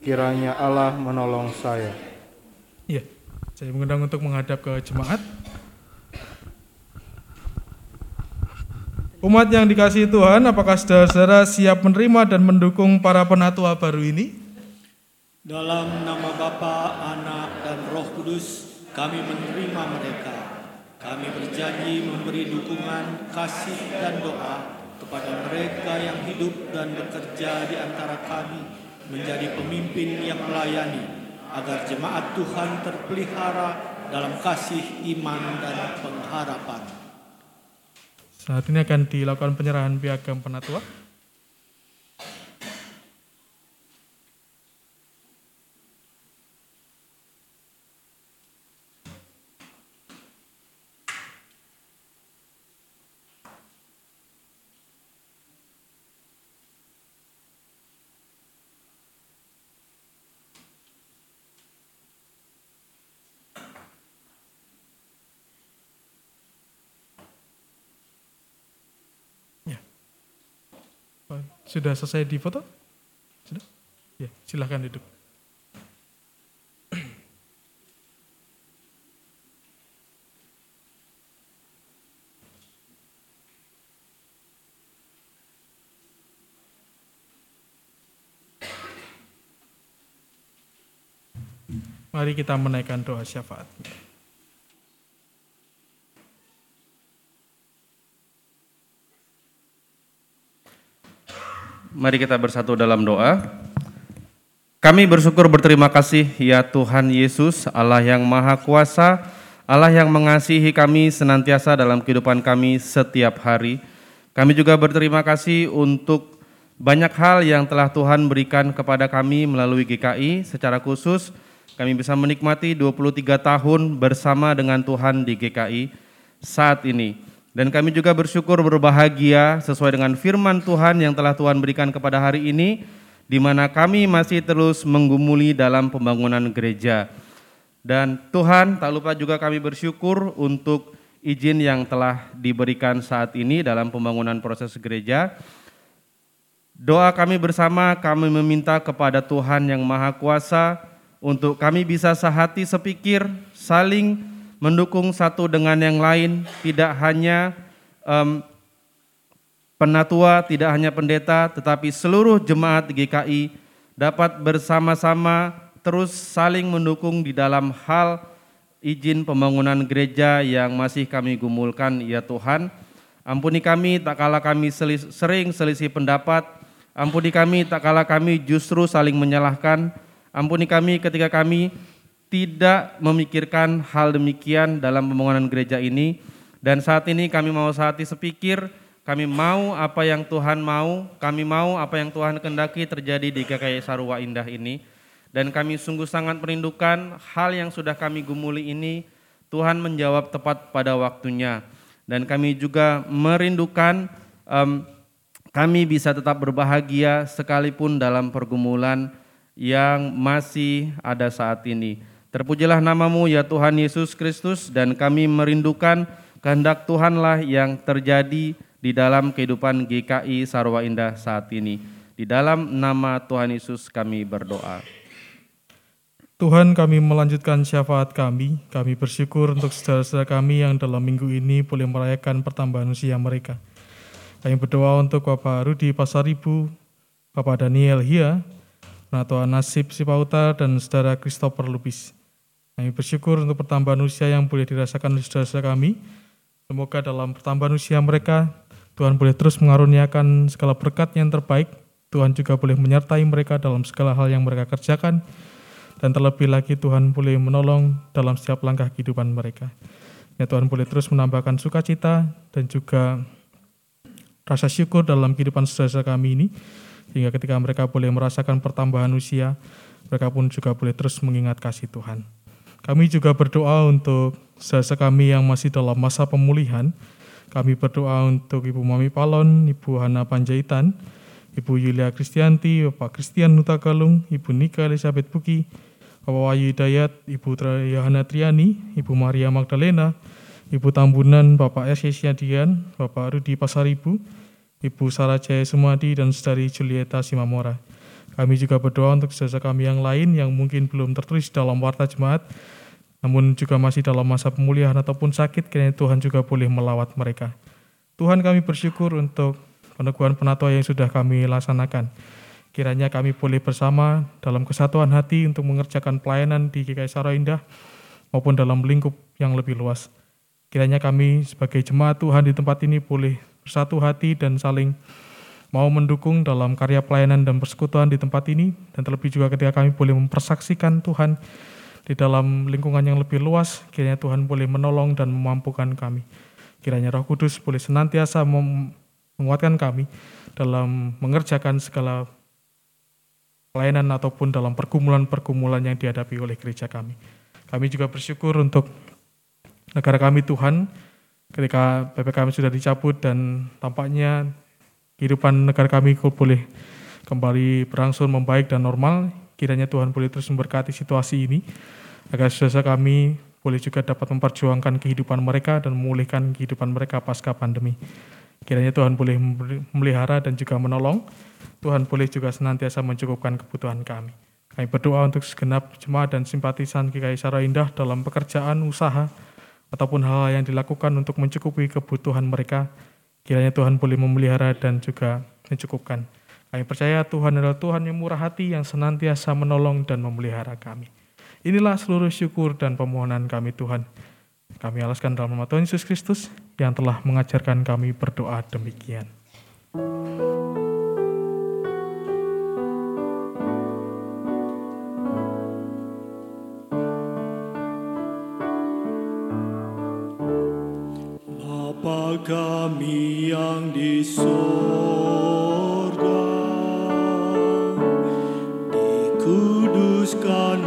kiranya Allah menolong saya. Iya, saya mengundang untuk menghadap ke jemaat. Umat yang dikasihi Tuhan, apakah saudara-saudara siap menerima dan mendukung para penatua baru ini? Dalam nama Bapa, Anak, dan Roh Kudus, kami menerima mereka. Kami berjanji memberi dukungan, kasih, dan doa kepada mereka yang hidup dan bekerja di antara kami menjadi pemimpin yang melayani, agar jemaat Tuhan terpelihara dalam kasih, iman, dan pengharapan. Saat ini akan dilakukan penyerahan piagam penatua. Sudah selesai di foto? Sudah? Ya, silahkan duduk. Mari kita menaikkan doa syafaat. Mari kita bersatu dalam doa. Kami bersyukur berterima kasih ya Tuhan Yesus, Allah yang Maha Kuasa, Allah yang mengasihi kami senantiasa dalam kehidupan kami setiap hari. Kami juga berterima kasih untuk banyak hal yang telah Tuhan berikan kepada kami melalui GKI secara khusus kami bisa menikmati 23 tahun bersama dengan Tuhan di GKI saat ini. Dan kami juga bersyukur berbahagia sesuai dengan firman Tuhan yang telah Tuhan berikan kepada hari ini, di mana kami masih terus menggumuli dalam pembangunan gereja. Dan Tuhan tak lupa juga kami bersyukur untuk izin yang telah diberikan saat ini dalam pembangunan proses gereja. Doa kami bersama kami meminta kepada Tuhan yang Maha Kuasa untuk kami bisa sehati sepikir, saling mendukung satu dengan yang lain, tidak hanya um, penatua, tidak hanya pendeta, tetapi seluruh jemaat GKI dapat bersama-sama terus saling mendukung di dalam hal izin pembangunan gereja yang masih kami gumulkan, ya Tuhan. Ampuni kami tak kala kami selis, sering selisih pendapat, ampuni kami tak kala kami justru saling menyalahkan, ampuni kami ketika kami tidak memikirkan hal demikian dalam pembangunan gereja ini. Dan saat ini kami mau saat ini sepikir, kami mau apa yang Tuhan mau, kami mau apa yang Tuhan kendaki terjadi di GKI Sarwa Indah ini. Dan kami sungguh sangat merindukan hal yang sudah kami gumuli ini, Tuhan menjawab tepat pada waktunya dan kami juga merindukan um, kami bisa tetap berbahagia sekalipun dalam pergumulan yang masih ada saat ini. Terpujilah namamu ya Tuhan Yesus Kristus dan kami merindukan kehendak Tuhanlah yang terjadi di dalam kehidupan GKI Sarwa Indah saat ini. Di dalam nama Tuhan Yesus kami berdoa. Tuhan kami melanjutkan syafaat kami, kami bersyukur untuk saudara-saudara kami yang dalam minggu ini boleh merayakan pertambahan usia mereka. Kami berdoa untuk Bapak Rudi Pasaribu, Bapak Daniel Hia, Natua Nasib Sipauta, dan saudara Christopher Lubis. Kami bersyukur untuk pertambahan usia yang boleh dirasakan oleh saudara-saudara kami. Semoga dalam pertambahan usia mereka, Tuhan boleh terus mengaruniakan segala berkat yang terbaik. Tuhan juga boleh menyertai mereka dalam segala hal yang mereka kerjakan, dan terlebih lagi Tuhan boleh menolong dalam setiap langkah kehidupan mereka. Ya Tuhan boleh terus menambahkan sukacita dan juga rasa syukur dalam kehidupan saudara kami ini, sehingga ketika mereka boleh merasakan pertambahan usia, mereka pun juga boleh terus mengingat kasih Tuhan. Kami juga berdoa untuk saudara kami yang masih dalam masa pemulihan. Kami berdoa untuk Ibu Mami Palon, Ibu Hana Panjaitan, Ibu Yulia Kristianti, Bapak Kristian Nutagalung, Ibu Nika Elizabeth Buki, Bapak Wahyu Hidayat, Ibu Yohana Triani, Ibu Maria Magdalena, Ibu Tambunan, Bapak S. Yesiadian, Bapak Rudi Pasaribu, Ibu Sarah Jaya Sumadi, dan Saudari Julieta Simamora. Kami juga berdoa untuk saudara kami yang lain yang mungkin belum tertulis dalam warta jemaat, namun juga masih dalam masa pemulihan ataupun sakit, kiranya Tuhan juga boleh melawat mereka. Tuhan kami bersyukur untuk peneguhan penatua yang sudah kami laksanakan. Kiranya kami boleh bersama dalam kesatuan hati untuk mengerjakan pelayanan di GKI Saro Indah maupun dalam lingkup yang lebih luas. Kiranya kami sebagai jemaat Tuhan di tempat ini boleh bersatu hati dan saling mau mendukung dalam karya pelayanan dan persekutuan di tempat ini dan terlebih juga ketika kami boleh mempersaksikan Tuhan di dalam lingkungan yang lebih luas, kiranya Tuhan boleh menolong dan memampukan kami. Kiranya Roh Kudus boleh senantiasa menguatkan kami dalam mengerjakan segala pelayanan ataupun dalam pergumulan-pergumulan yang dihadapi oleh gereja kami. Kami juga bersyukur untuk negara kami Tuhan ketika PPKM sudah dicabut dan tampaknya kehidupan negara kami boleh kembali berangsur membaik dan normal. Kiranya Tuhan boleh terus memberkati situasi ini agar saudara kami boleh juga dapat memperjuangkan kehidupan mereka dan memulihkan kehidupan mereka pasca pandemi. Kiranya Tuhan boleh memelihara dan juga menolong. Tuhan boleh juga senantiasa mencukupkan kebutuhan kami. Kami berdoa untuk segenap jemaat dan simpatisan GKI Sara Indah dalam pekerjaan, usaha, ataupun hal yang dilakukan untuk mencukupi kebutuhan mereka. Kiranya Tuhan boleh memelihara dan juga mencukupkan. Kami percaya Tuhan adalah Tuhan yang murah hati yang senantiasa menolong dan memelihara kami. Inilah seluruh syukur dan permohonan kami Tuhan. Kami alaskan dalam nama Tuhan Yesus Kristus yang telah mengajarkan kami berdoa demikian. Bapa kami yang di sorga, dikuduskanlah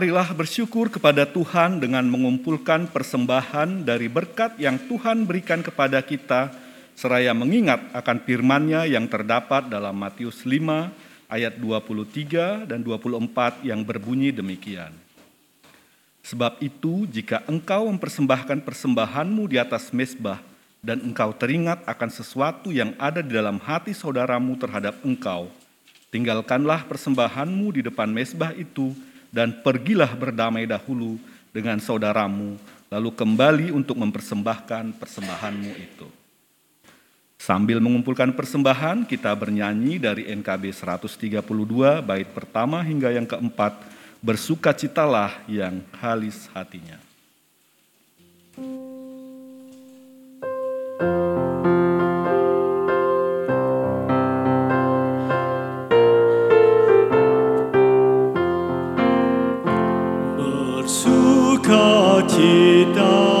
Marilah bersyukur kepada Tuhan dengan mengumpulkan persembahan dari berkat yang Tuhan berikan kepada kita, seraya mengingat akan firman-Nya yang terdapat dalam Matius 5 ayat 23 dan 24 yang berbunyi demikian. Sebab itu, jika engkau mempersembahkan persembahanmu di atas mesbah dan engkau teringat akan sesuatu yang ada di dalam hati saudaramu terhadap engkau, tinggalkanlah persembahanmu di depan mesbah itu dan pergilah berdamai dahulu dengan saudaramu, lalu kembali untuk mempersembahkan persembahanmu itu. Sambil mengumpulkan persembahan, kita bernyanyi dari NKB 132 bait pertama hingga yang keempat, bersukacitalah yang halis hatinya. Bersukacitalah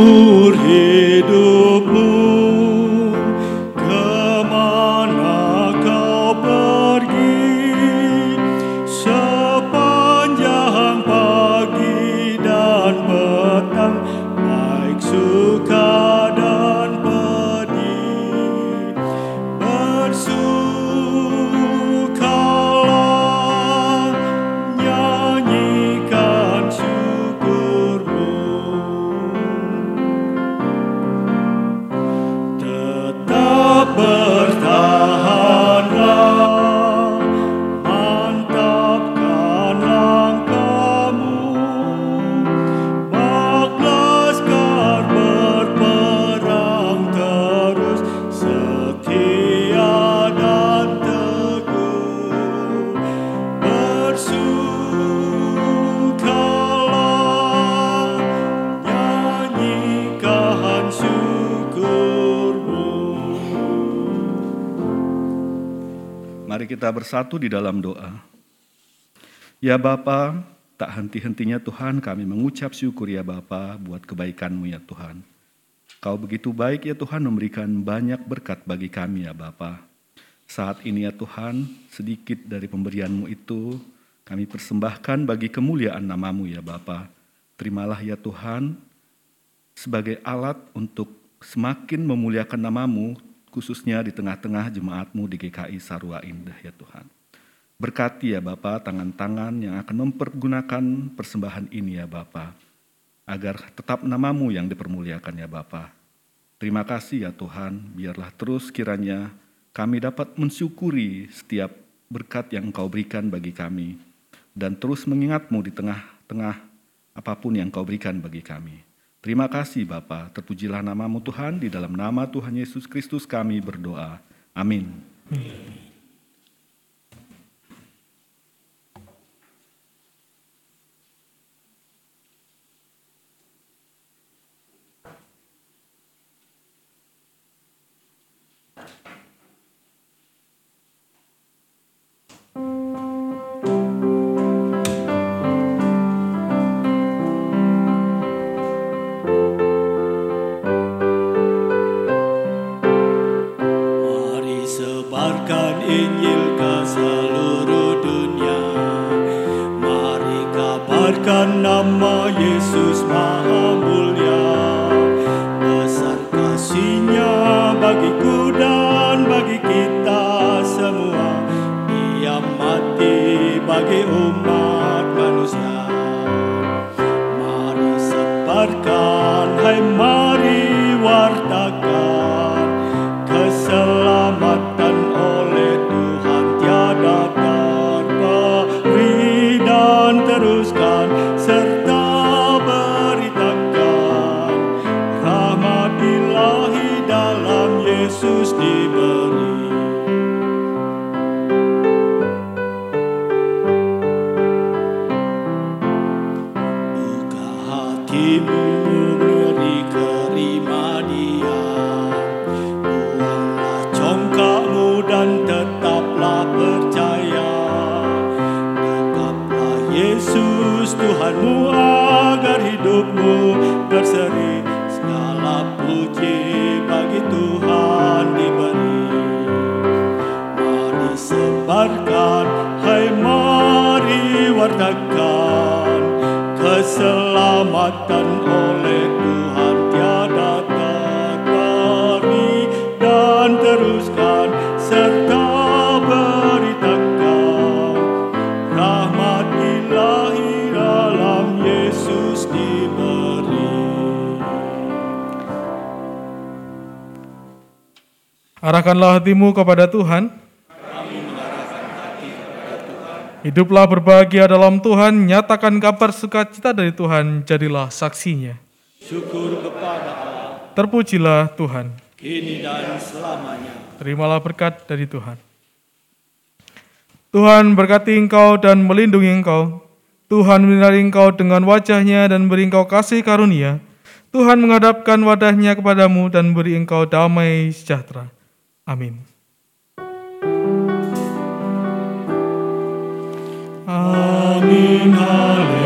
Ooh. Bersatu di dalam doa. Ya Bapa, tak henti-hentinya Tuhan kami mengucap syukur ya Bapa buat kebaikan-Mu ya Tuhan. Kau begitu baik ya Tuhan memberikan banyak berkat bagi kami ya Bapa. Saat ini ya Tuhan, sedikit dari pemberian-Mu itu kami persembahkan bagi kemuliaan namamu ya Bapa. Terimalah ya Tuhan sebagai alat untuk semakin memuliakan namamu khususnya di tengah-tengah jemaatmu di GKI Sarwa Indah ya Tuhan. Berkati ya Bapa tangan-tangan yang akan mempergunakan persembahan ini ya Bapa, agar tetap namamu yang dipermuliakan ya Bapa. Terima kasih ya Tuhan, biarlah terus kiranya kami dapat mensyukuri setiap berkat yang Engkau berikan bagi kami, dan terus mengingatmu di tengah-tengah apa pun yang Engkau berikan bagi kami. Terima kasih Bapa, terpujilah namamu Tuhan, di dalam nama Tuhan Yesus Kristus kami berdoa. Amin. Mari sebarkan, hai mari wartakan Keselamatan oleh Tuhan tiada terberi Dan teruskan serta beritakan Rahmat ilahi dalam Yesus diberi Arahkanlah hatimu kepada Tuhan. Hiduplah berbahagia dalam Tuhan, nyatakan kabar sukacita dari Tuhan, jadilah saksinya. Syukur kepada Allah Terpujilah Tuhan. kini dan selamanya Terimalah berkat dari Tuhan. Tuhan berkati engkau dan melindungi engkau. Tuhan menyinari engkau dengan wajahnya dan beri engkau kasih karunia. Tuhan menghadapkan wadahnya kepadamu dan beri engkau damai sejahtera. Amin. Amin,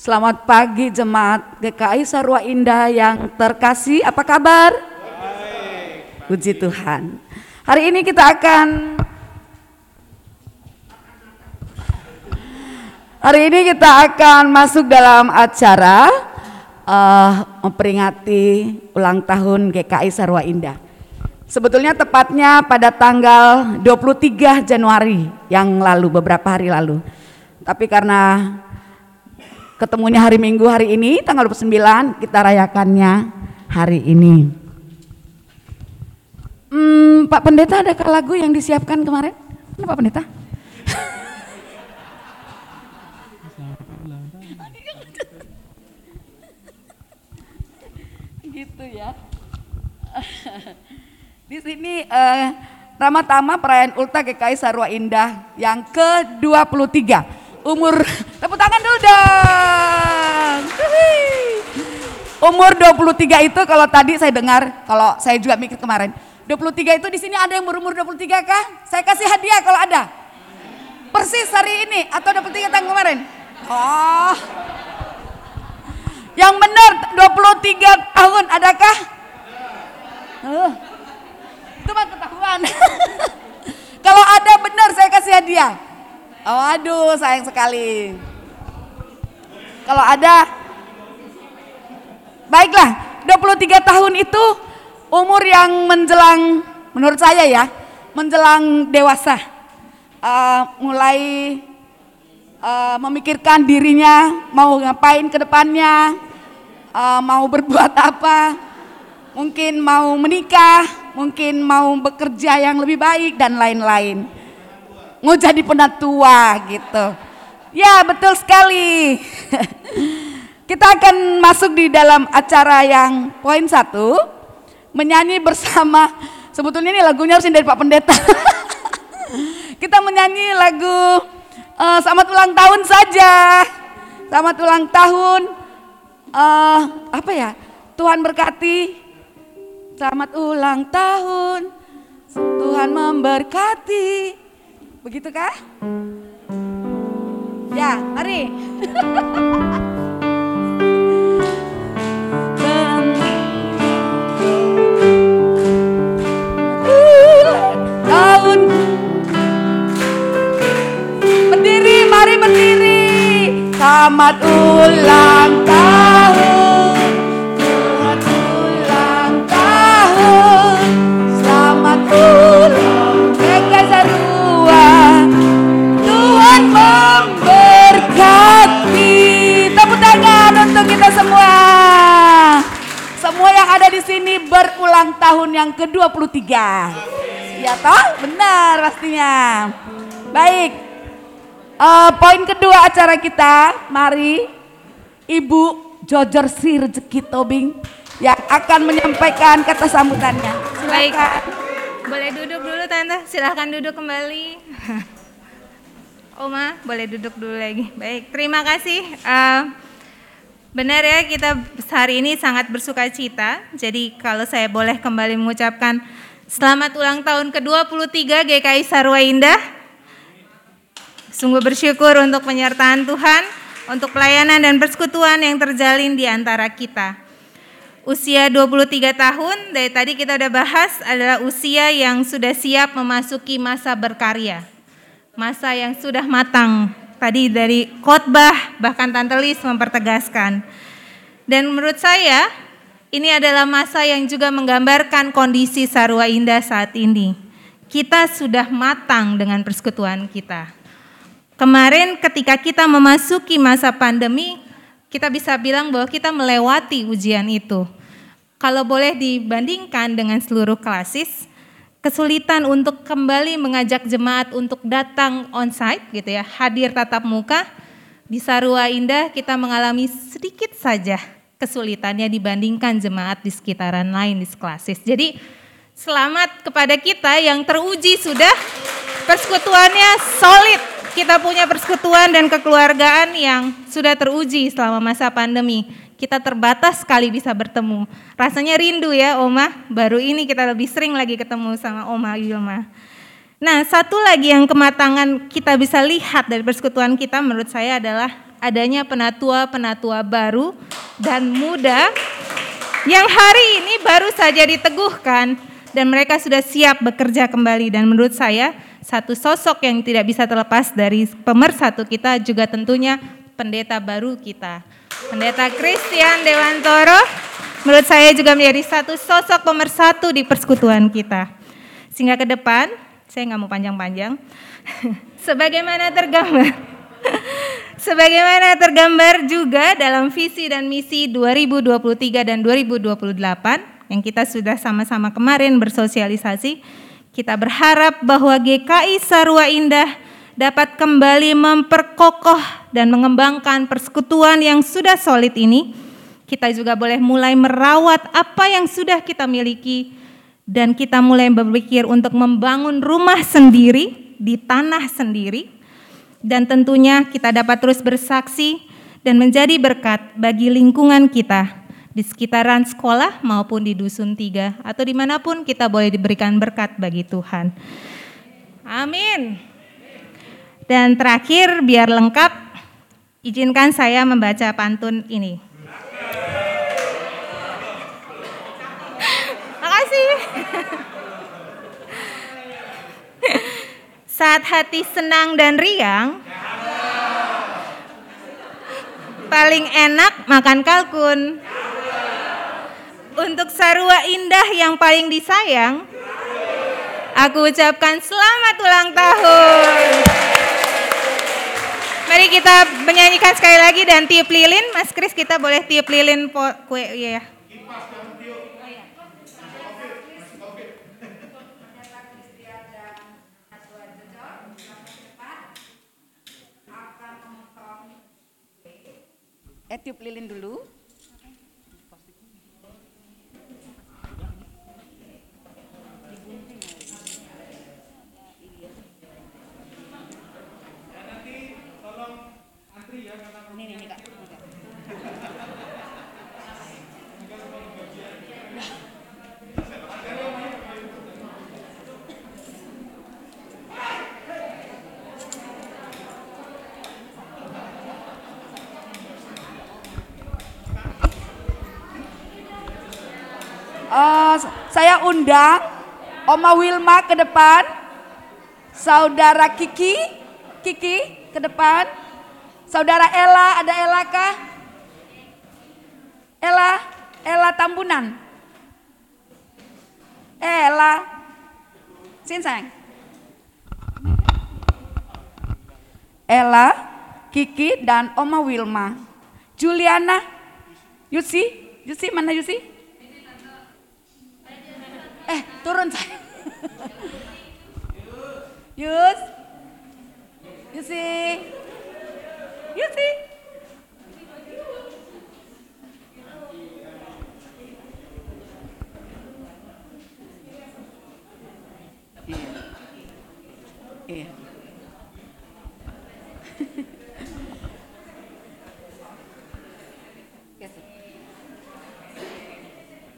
Selamat pagi jemaat GKI Sarwa Indah yang terkasih. Apa kabar? Puji Tuhan. Hari ini kita akan Hari ini kita akan masuk dalam acara uh, memperingati ulang tahun GKI Sarwa Indah. Sebetulnya tepatnya pada tanggal 23 Januari yang lalu, beberapa hari lalu. Tapi karena ketemunya hari Minggu hari ini tanggal 29 kita rayakannya hari ini. Hmm, Pak Pendeta ada lagu yang disiapkan kemarin? Ini Pak Pendeta? (laughs) gitu ya. (laughs) Di sini uh, Tama perayaan Ulta GKI Sarwa Indah yang ke-23 umur tepuk tangan dulu dong. Umur 23 itu kalau tadi saya dengar, kalau saya juga mikir kemarin, 23 itu di sini ada yang berumur 23 kah? Saya kasih hadiah kalau ada. Persis hari ini atau 23 tahun kemarin? Oh. Yang benar 23 tahun adakah? Uh, itu mah ketahuan. (laughs) kalau ada benar saya kasih hadiah. Oh aduh sayang sekali. Kalau ada, baiklah 23 tahun itu umur yang menjelang, menurut saya ya, menjelang dewasa. Uh, mulai uh, memikirkan dirinya mau ngapain ke depannya, uh, mau berbuat apa, mungkin mau menikah, mungkin mau bekerja yang lebih baik dan lain-lain mau jadi penatua gitu. Ya betul sekali. (laughs) Kita akan masuk di dalam acara yang poin satu, menyanyi bersama, sebetulnya ini lagunya harus dari Pak Pendeta. (laughs) Kita menyanyi lagu uh, Selamat Ulang Tahun saja. Selamat ulang tahun. Uh, apa ya? Tuhan berkati. Selamat ulang tahun. Tuhan memberkati. Begitu kah? Ya, mari. Tahun Berdiri, mari berdiri Selamat ulang tahun untuk semua. Semua yang ada di sini berulang tahun yang ke-23. Ya toh? Benar pastinya. Baik. Uh, poin kedua acara kita, mari Ibu Jojor Sri Rezeki Tobing yang akan menyampaikan kata sambutannya. Silakan. Baik. Boleh duduk dulu Tante, silahkan duduk kembali. (laughs) Oma, boleh duduk dulu lagi. Baik, terima kasih. Uh, Benar ya, kita hari ini sangat bersuka cita. Jadi kalau saya boleh kembali mengucapkan selamat ulang tahun ke-23 GKI Sarwa Indah. Sungguh bersyukur untuk penyertaan Tuhan, untuk pelayanan dan persekutuan yang terjalin di antara kita. Usia 23 tahun, dari tadi kita udah bahas adalah usia yang sudah siap memasuki masa berkarya. Masa yang sudah matang tadi dari khotbah bahkan Tante Lis mempertegaskan. Dan menurut saya ini adalah masa yang juga menggambarkan kondisi Sarwa Indah saat ini. Kita sudah matang dengan persekutuan kita. Kemarin ketika kita memasuki masa pandemi, kita bisa bilang bahwa kita melewati ujian itu. Kalau boleh dibandingkan dengan seluruh klasis, kesulitan untuk kembali mengajak jemaat untuk datang onsite gitu ya, hadir tatap muka. Di Sarua Indah kita mengalami sedikit saja kesulitannya dibandingkan jemaat di sekitaran lain di seklasis. Jadi selamat kepada kita yang teruji sudah persekutuannya solid. Kita punya persekutuan dan kekeluargaan yang sudah teruji selama masa pandemi kita terbatas sekali bisa bertemu. Rasanya rindu ya Oma, baru ini kita lebih sering lagi ketemu sama Oma Yulma. Nah satu lagi yang kematangan kita bisa lihat dari persekutuan kita menurut saya adalah adanya penatua-penatua baru dan muda yang hari ini baru saja diteguhkan dan mereka sudah siap bekerja kembali dan menurut saya satu sosok yang tidak bisa terlepas dari pemersatu kita juga tentunya pendeta baru kita. Pendeta Christian Dewantoro menurut saya juga menjadi satu sosok pemersatu di persekutuan kita. Sehingga ke depan, saya nggak mau panjang-panjang, (laughs) sebagaimana tergambar (laughs) Sebagaimana tergambar juga dalam visi dan misi 2023 dan 2028 yang kita sudah sama-sama kemarin bersosialisasi, kita berharap bahwa GKI Sarua Indah dapat kembali memperkokoh dan mengembangkan persekutuan yang sudah solid ini. Kita juga boleh mulai merawat apa yang sudah kita miliki dan kita mulai berpikir untuk membangun rumah sendiri di tanah sendiri dan tentunya kita dapat terus bersaksi dan menjadi berkat bagi lingkungan kita di sekitaran sekolah maupun di dusun tiga atau di mana pun kita boleh diberikan berkat bagi Tuhan. Amin. Dan terakhir biar lengkap, izinkan saya membaca pantun ini. Makasih. Saat hati senang dan riang, paling enak makan kalkun. Untuk sarua indah yang paling disayang, aku ucapkan selamat ulang tahun. Mari kita menyanyikan sekali lagi dan tiup lilin. Mas Kris kita boleh tiup lilin kue ya. Eh tiup lilin dulu. Eh, saya undang Oma Wilma ke depan, Saudara Kiki, Kiki ke depan, Saudara Ella, ada Ella kah? Ella, Ella Tambunan. Ella, Sinsang. Ella, Kiki, dan Oma Wilma. Juliana, Yusi, Yusi mana Yusi? Eh, turun saya. Yus. Yusi. Yusi. Iya. Iya.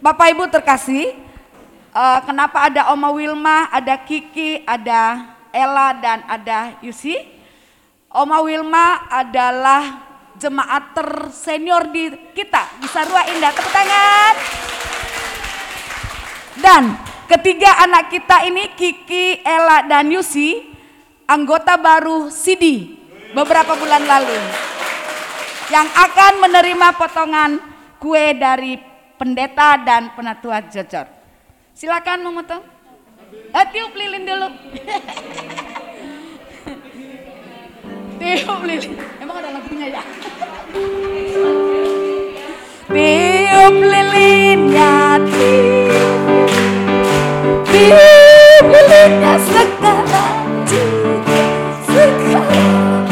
Bapak Ibu terkasih, uh, kenapa ada Oma Wilma, ada Kiki, ada Ella dan ada Yusi? Oma Wilma adalah jemaat tersenior di kita di Sarua Indah. Tepuk tangan. Dan ketiga anak kita ini Kiki, Ella dan Yusi anggota baru CD beberapa bulan lalu yang akan menerima potongan kue dari pendeta dan penatua jojor. Silakan memotong. Eh, tiup lilin dulu. (laughs) tiup lilin. Emang ada lagunya ya? (laughs) tiup lilinnya, tiup. Tiup lilinnya sekarang juga sekarang.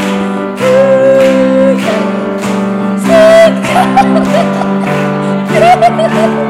Sekarang. (laughs)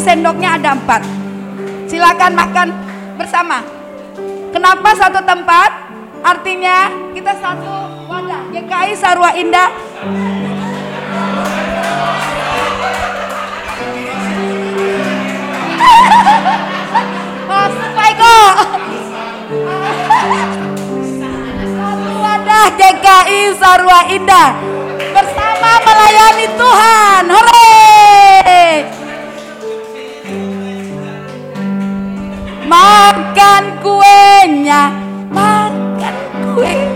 sendoknya ada empat. Silakan makan bersama. Kenapa satu tempat? Artinya kita satu wadah. GKI Sarwa Indah. Mas Paiko. Satu wadah GKI Sarwa Indah bersama melayani Tuhan. Hore! Makan kuenya, makan kue.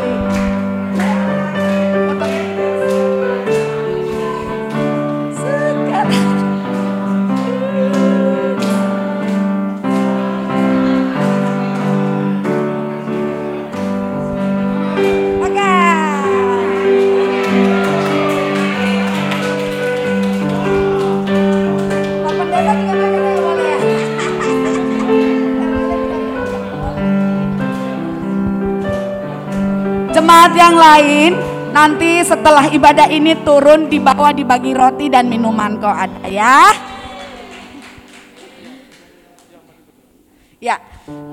Lain nanti setelah ibadah ini turun di bawah dibagi roti dan minuman kok ada ya. Ya,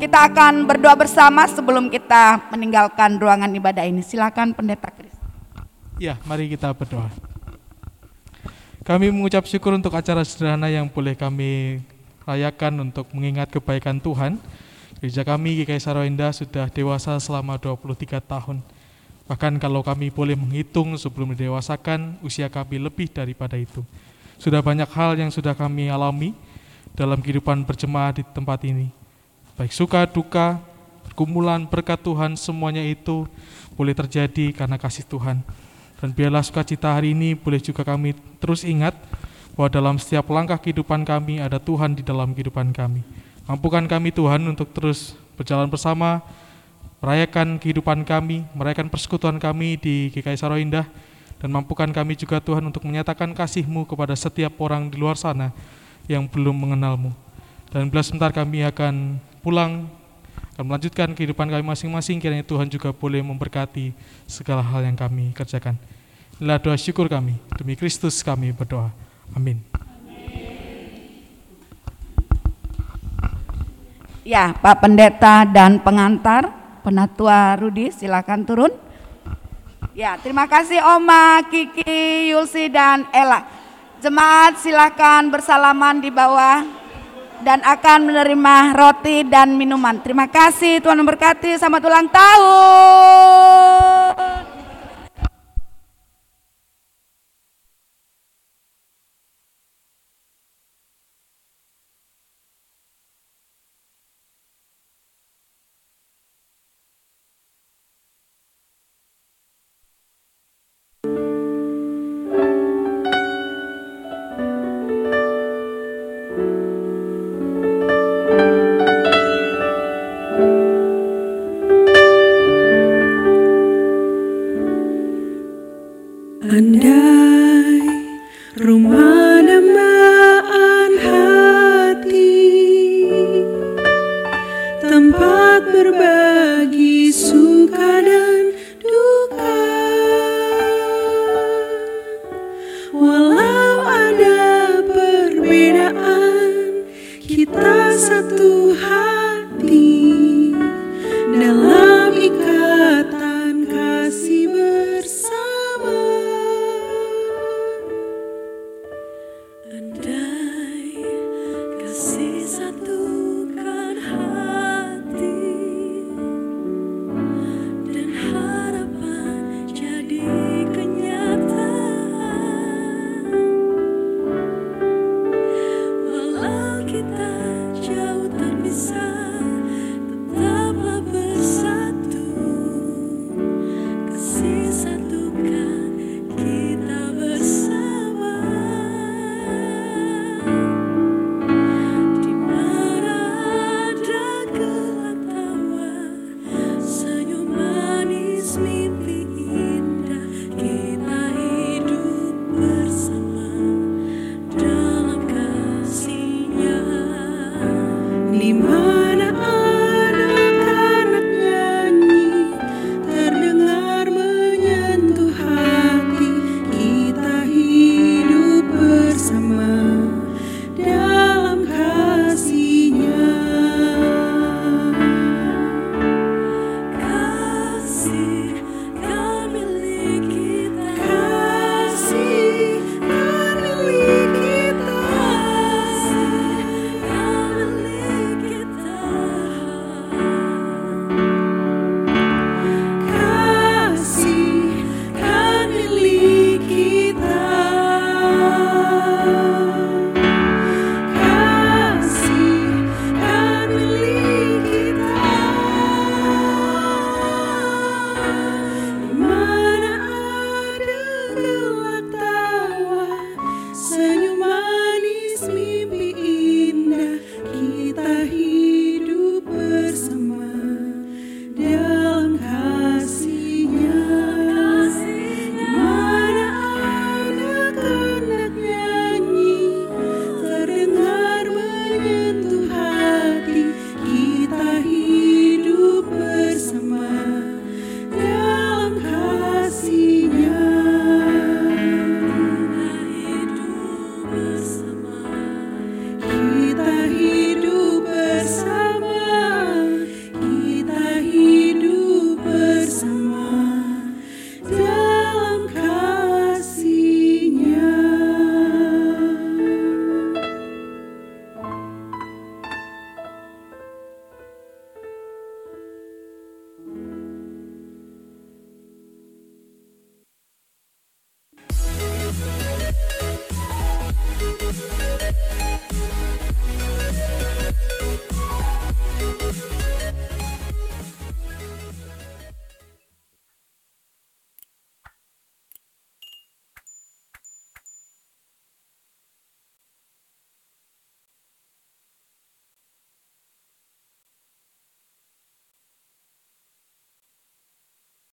kita akan berdoa bersama sebelum kita meninggalkan ruangan ibadah ini. Silakan Pendeta Kris. Ya, mari kita berdoa. Kami mengucap syukur untuk acara sederhana yang boleh kami rayakan untuk mengingat kebaikan Tuhan. Gereja kami GKI Sarawinda sudah dewasa selama 23 tahun. Bahkan kalau kami boleh menghitung sebelum didewasakan, usia kami lebih daripada itu. Sudah banyak hal yang sudah kami alami dalam kehidupan berjemaah di tempat ini. Baik suka, duka, pergumulan, berkat Tuhan, semuanya itu boleh terjadi karena kasih Tuhan. Dan biarlah sukacita hari ini boleh juga kami terus ingat bahwa dalam setiap langkah kehidupan kami ada Tuhan di dalam kehidupan kami. Mampukan kami Tuhan untuk terus berjalan bersama, merayakan kehidupan kami, merayakan persekutuan kami di GKI Saro Indah, dan mampukan kami juga Tuhan untuk menyatakan kasih-Mu kepada setiap orang di luar sana yang belum mengenal-Mu. Dan bila sebentar kami akan pulang, akan melanjutkan kehidupan kami masing-masing, kiranya Tuhan juga boleh memberkati segala hal yang kami kerjakan. Inilah doa syukur kami, demi Kristus kami berdoa. Amin. Ya, Pak Pendeta dan pengantar, Penatua Rudi, silakan turun. Ya, terima kasih Oma, Kiki, Yulsi, dan Ella. Jemaat silakan bersalaman di bawah dan akan menerima roti dan minuman. Terima kasih, Tuhan memberkati. Selamat ulang tahun.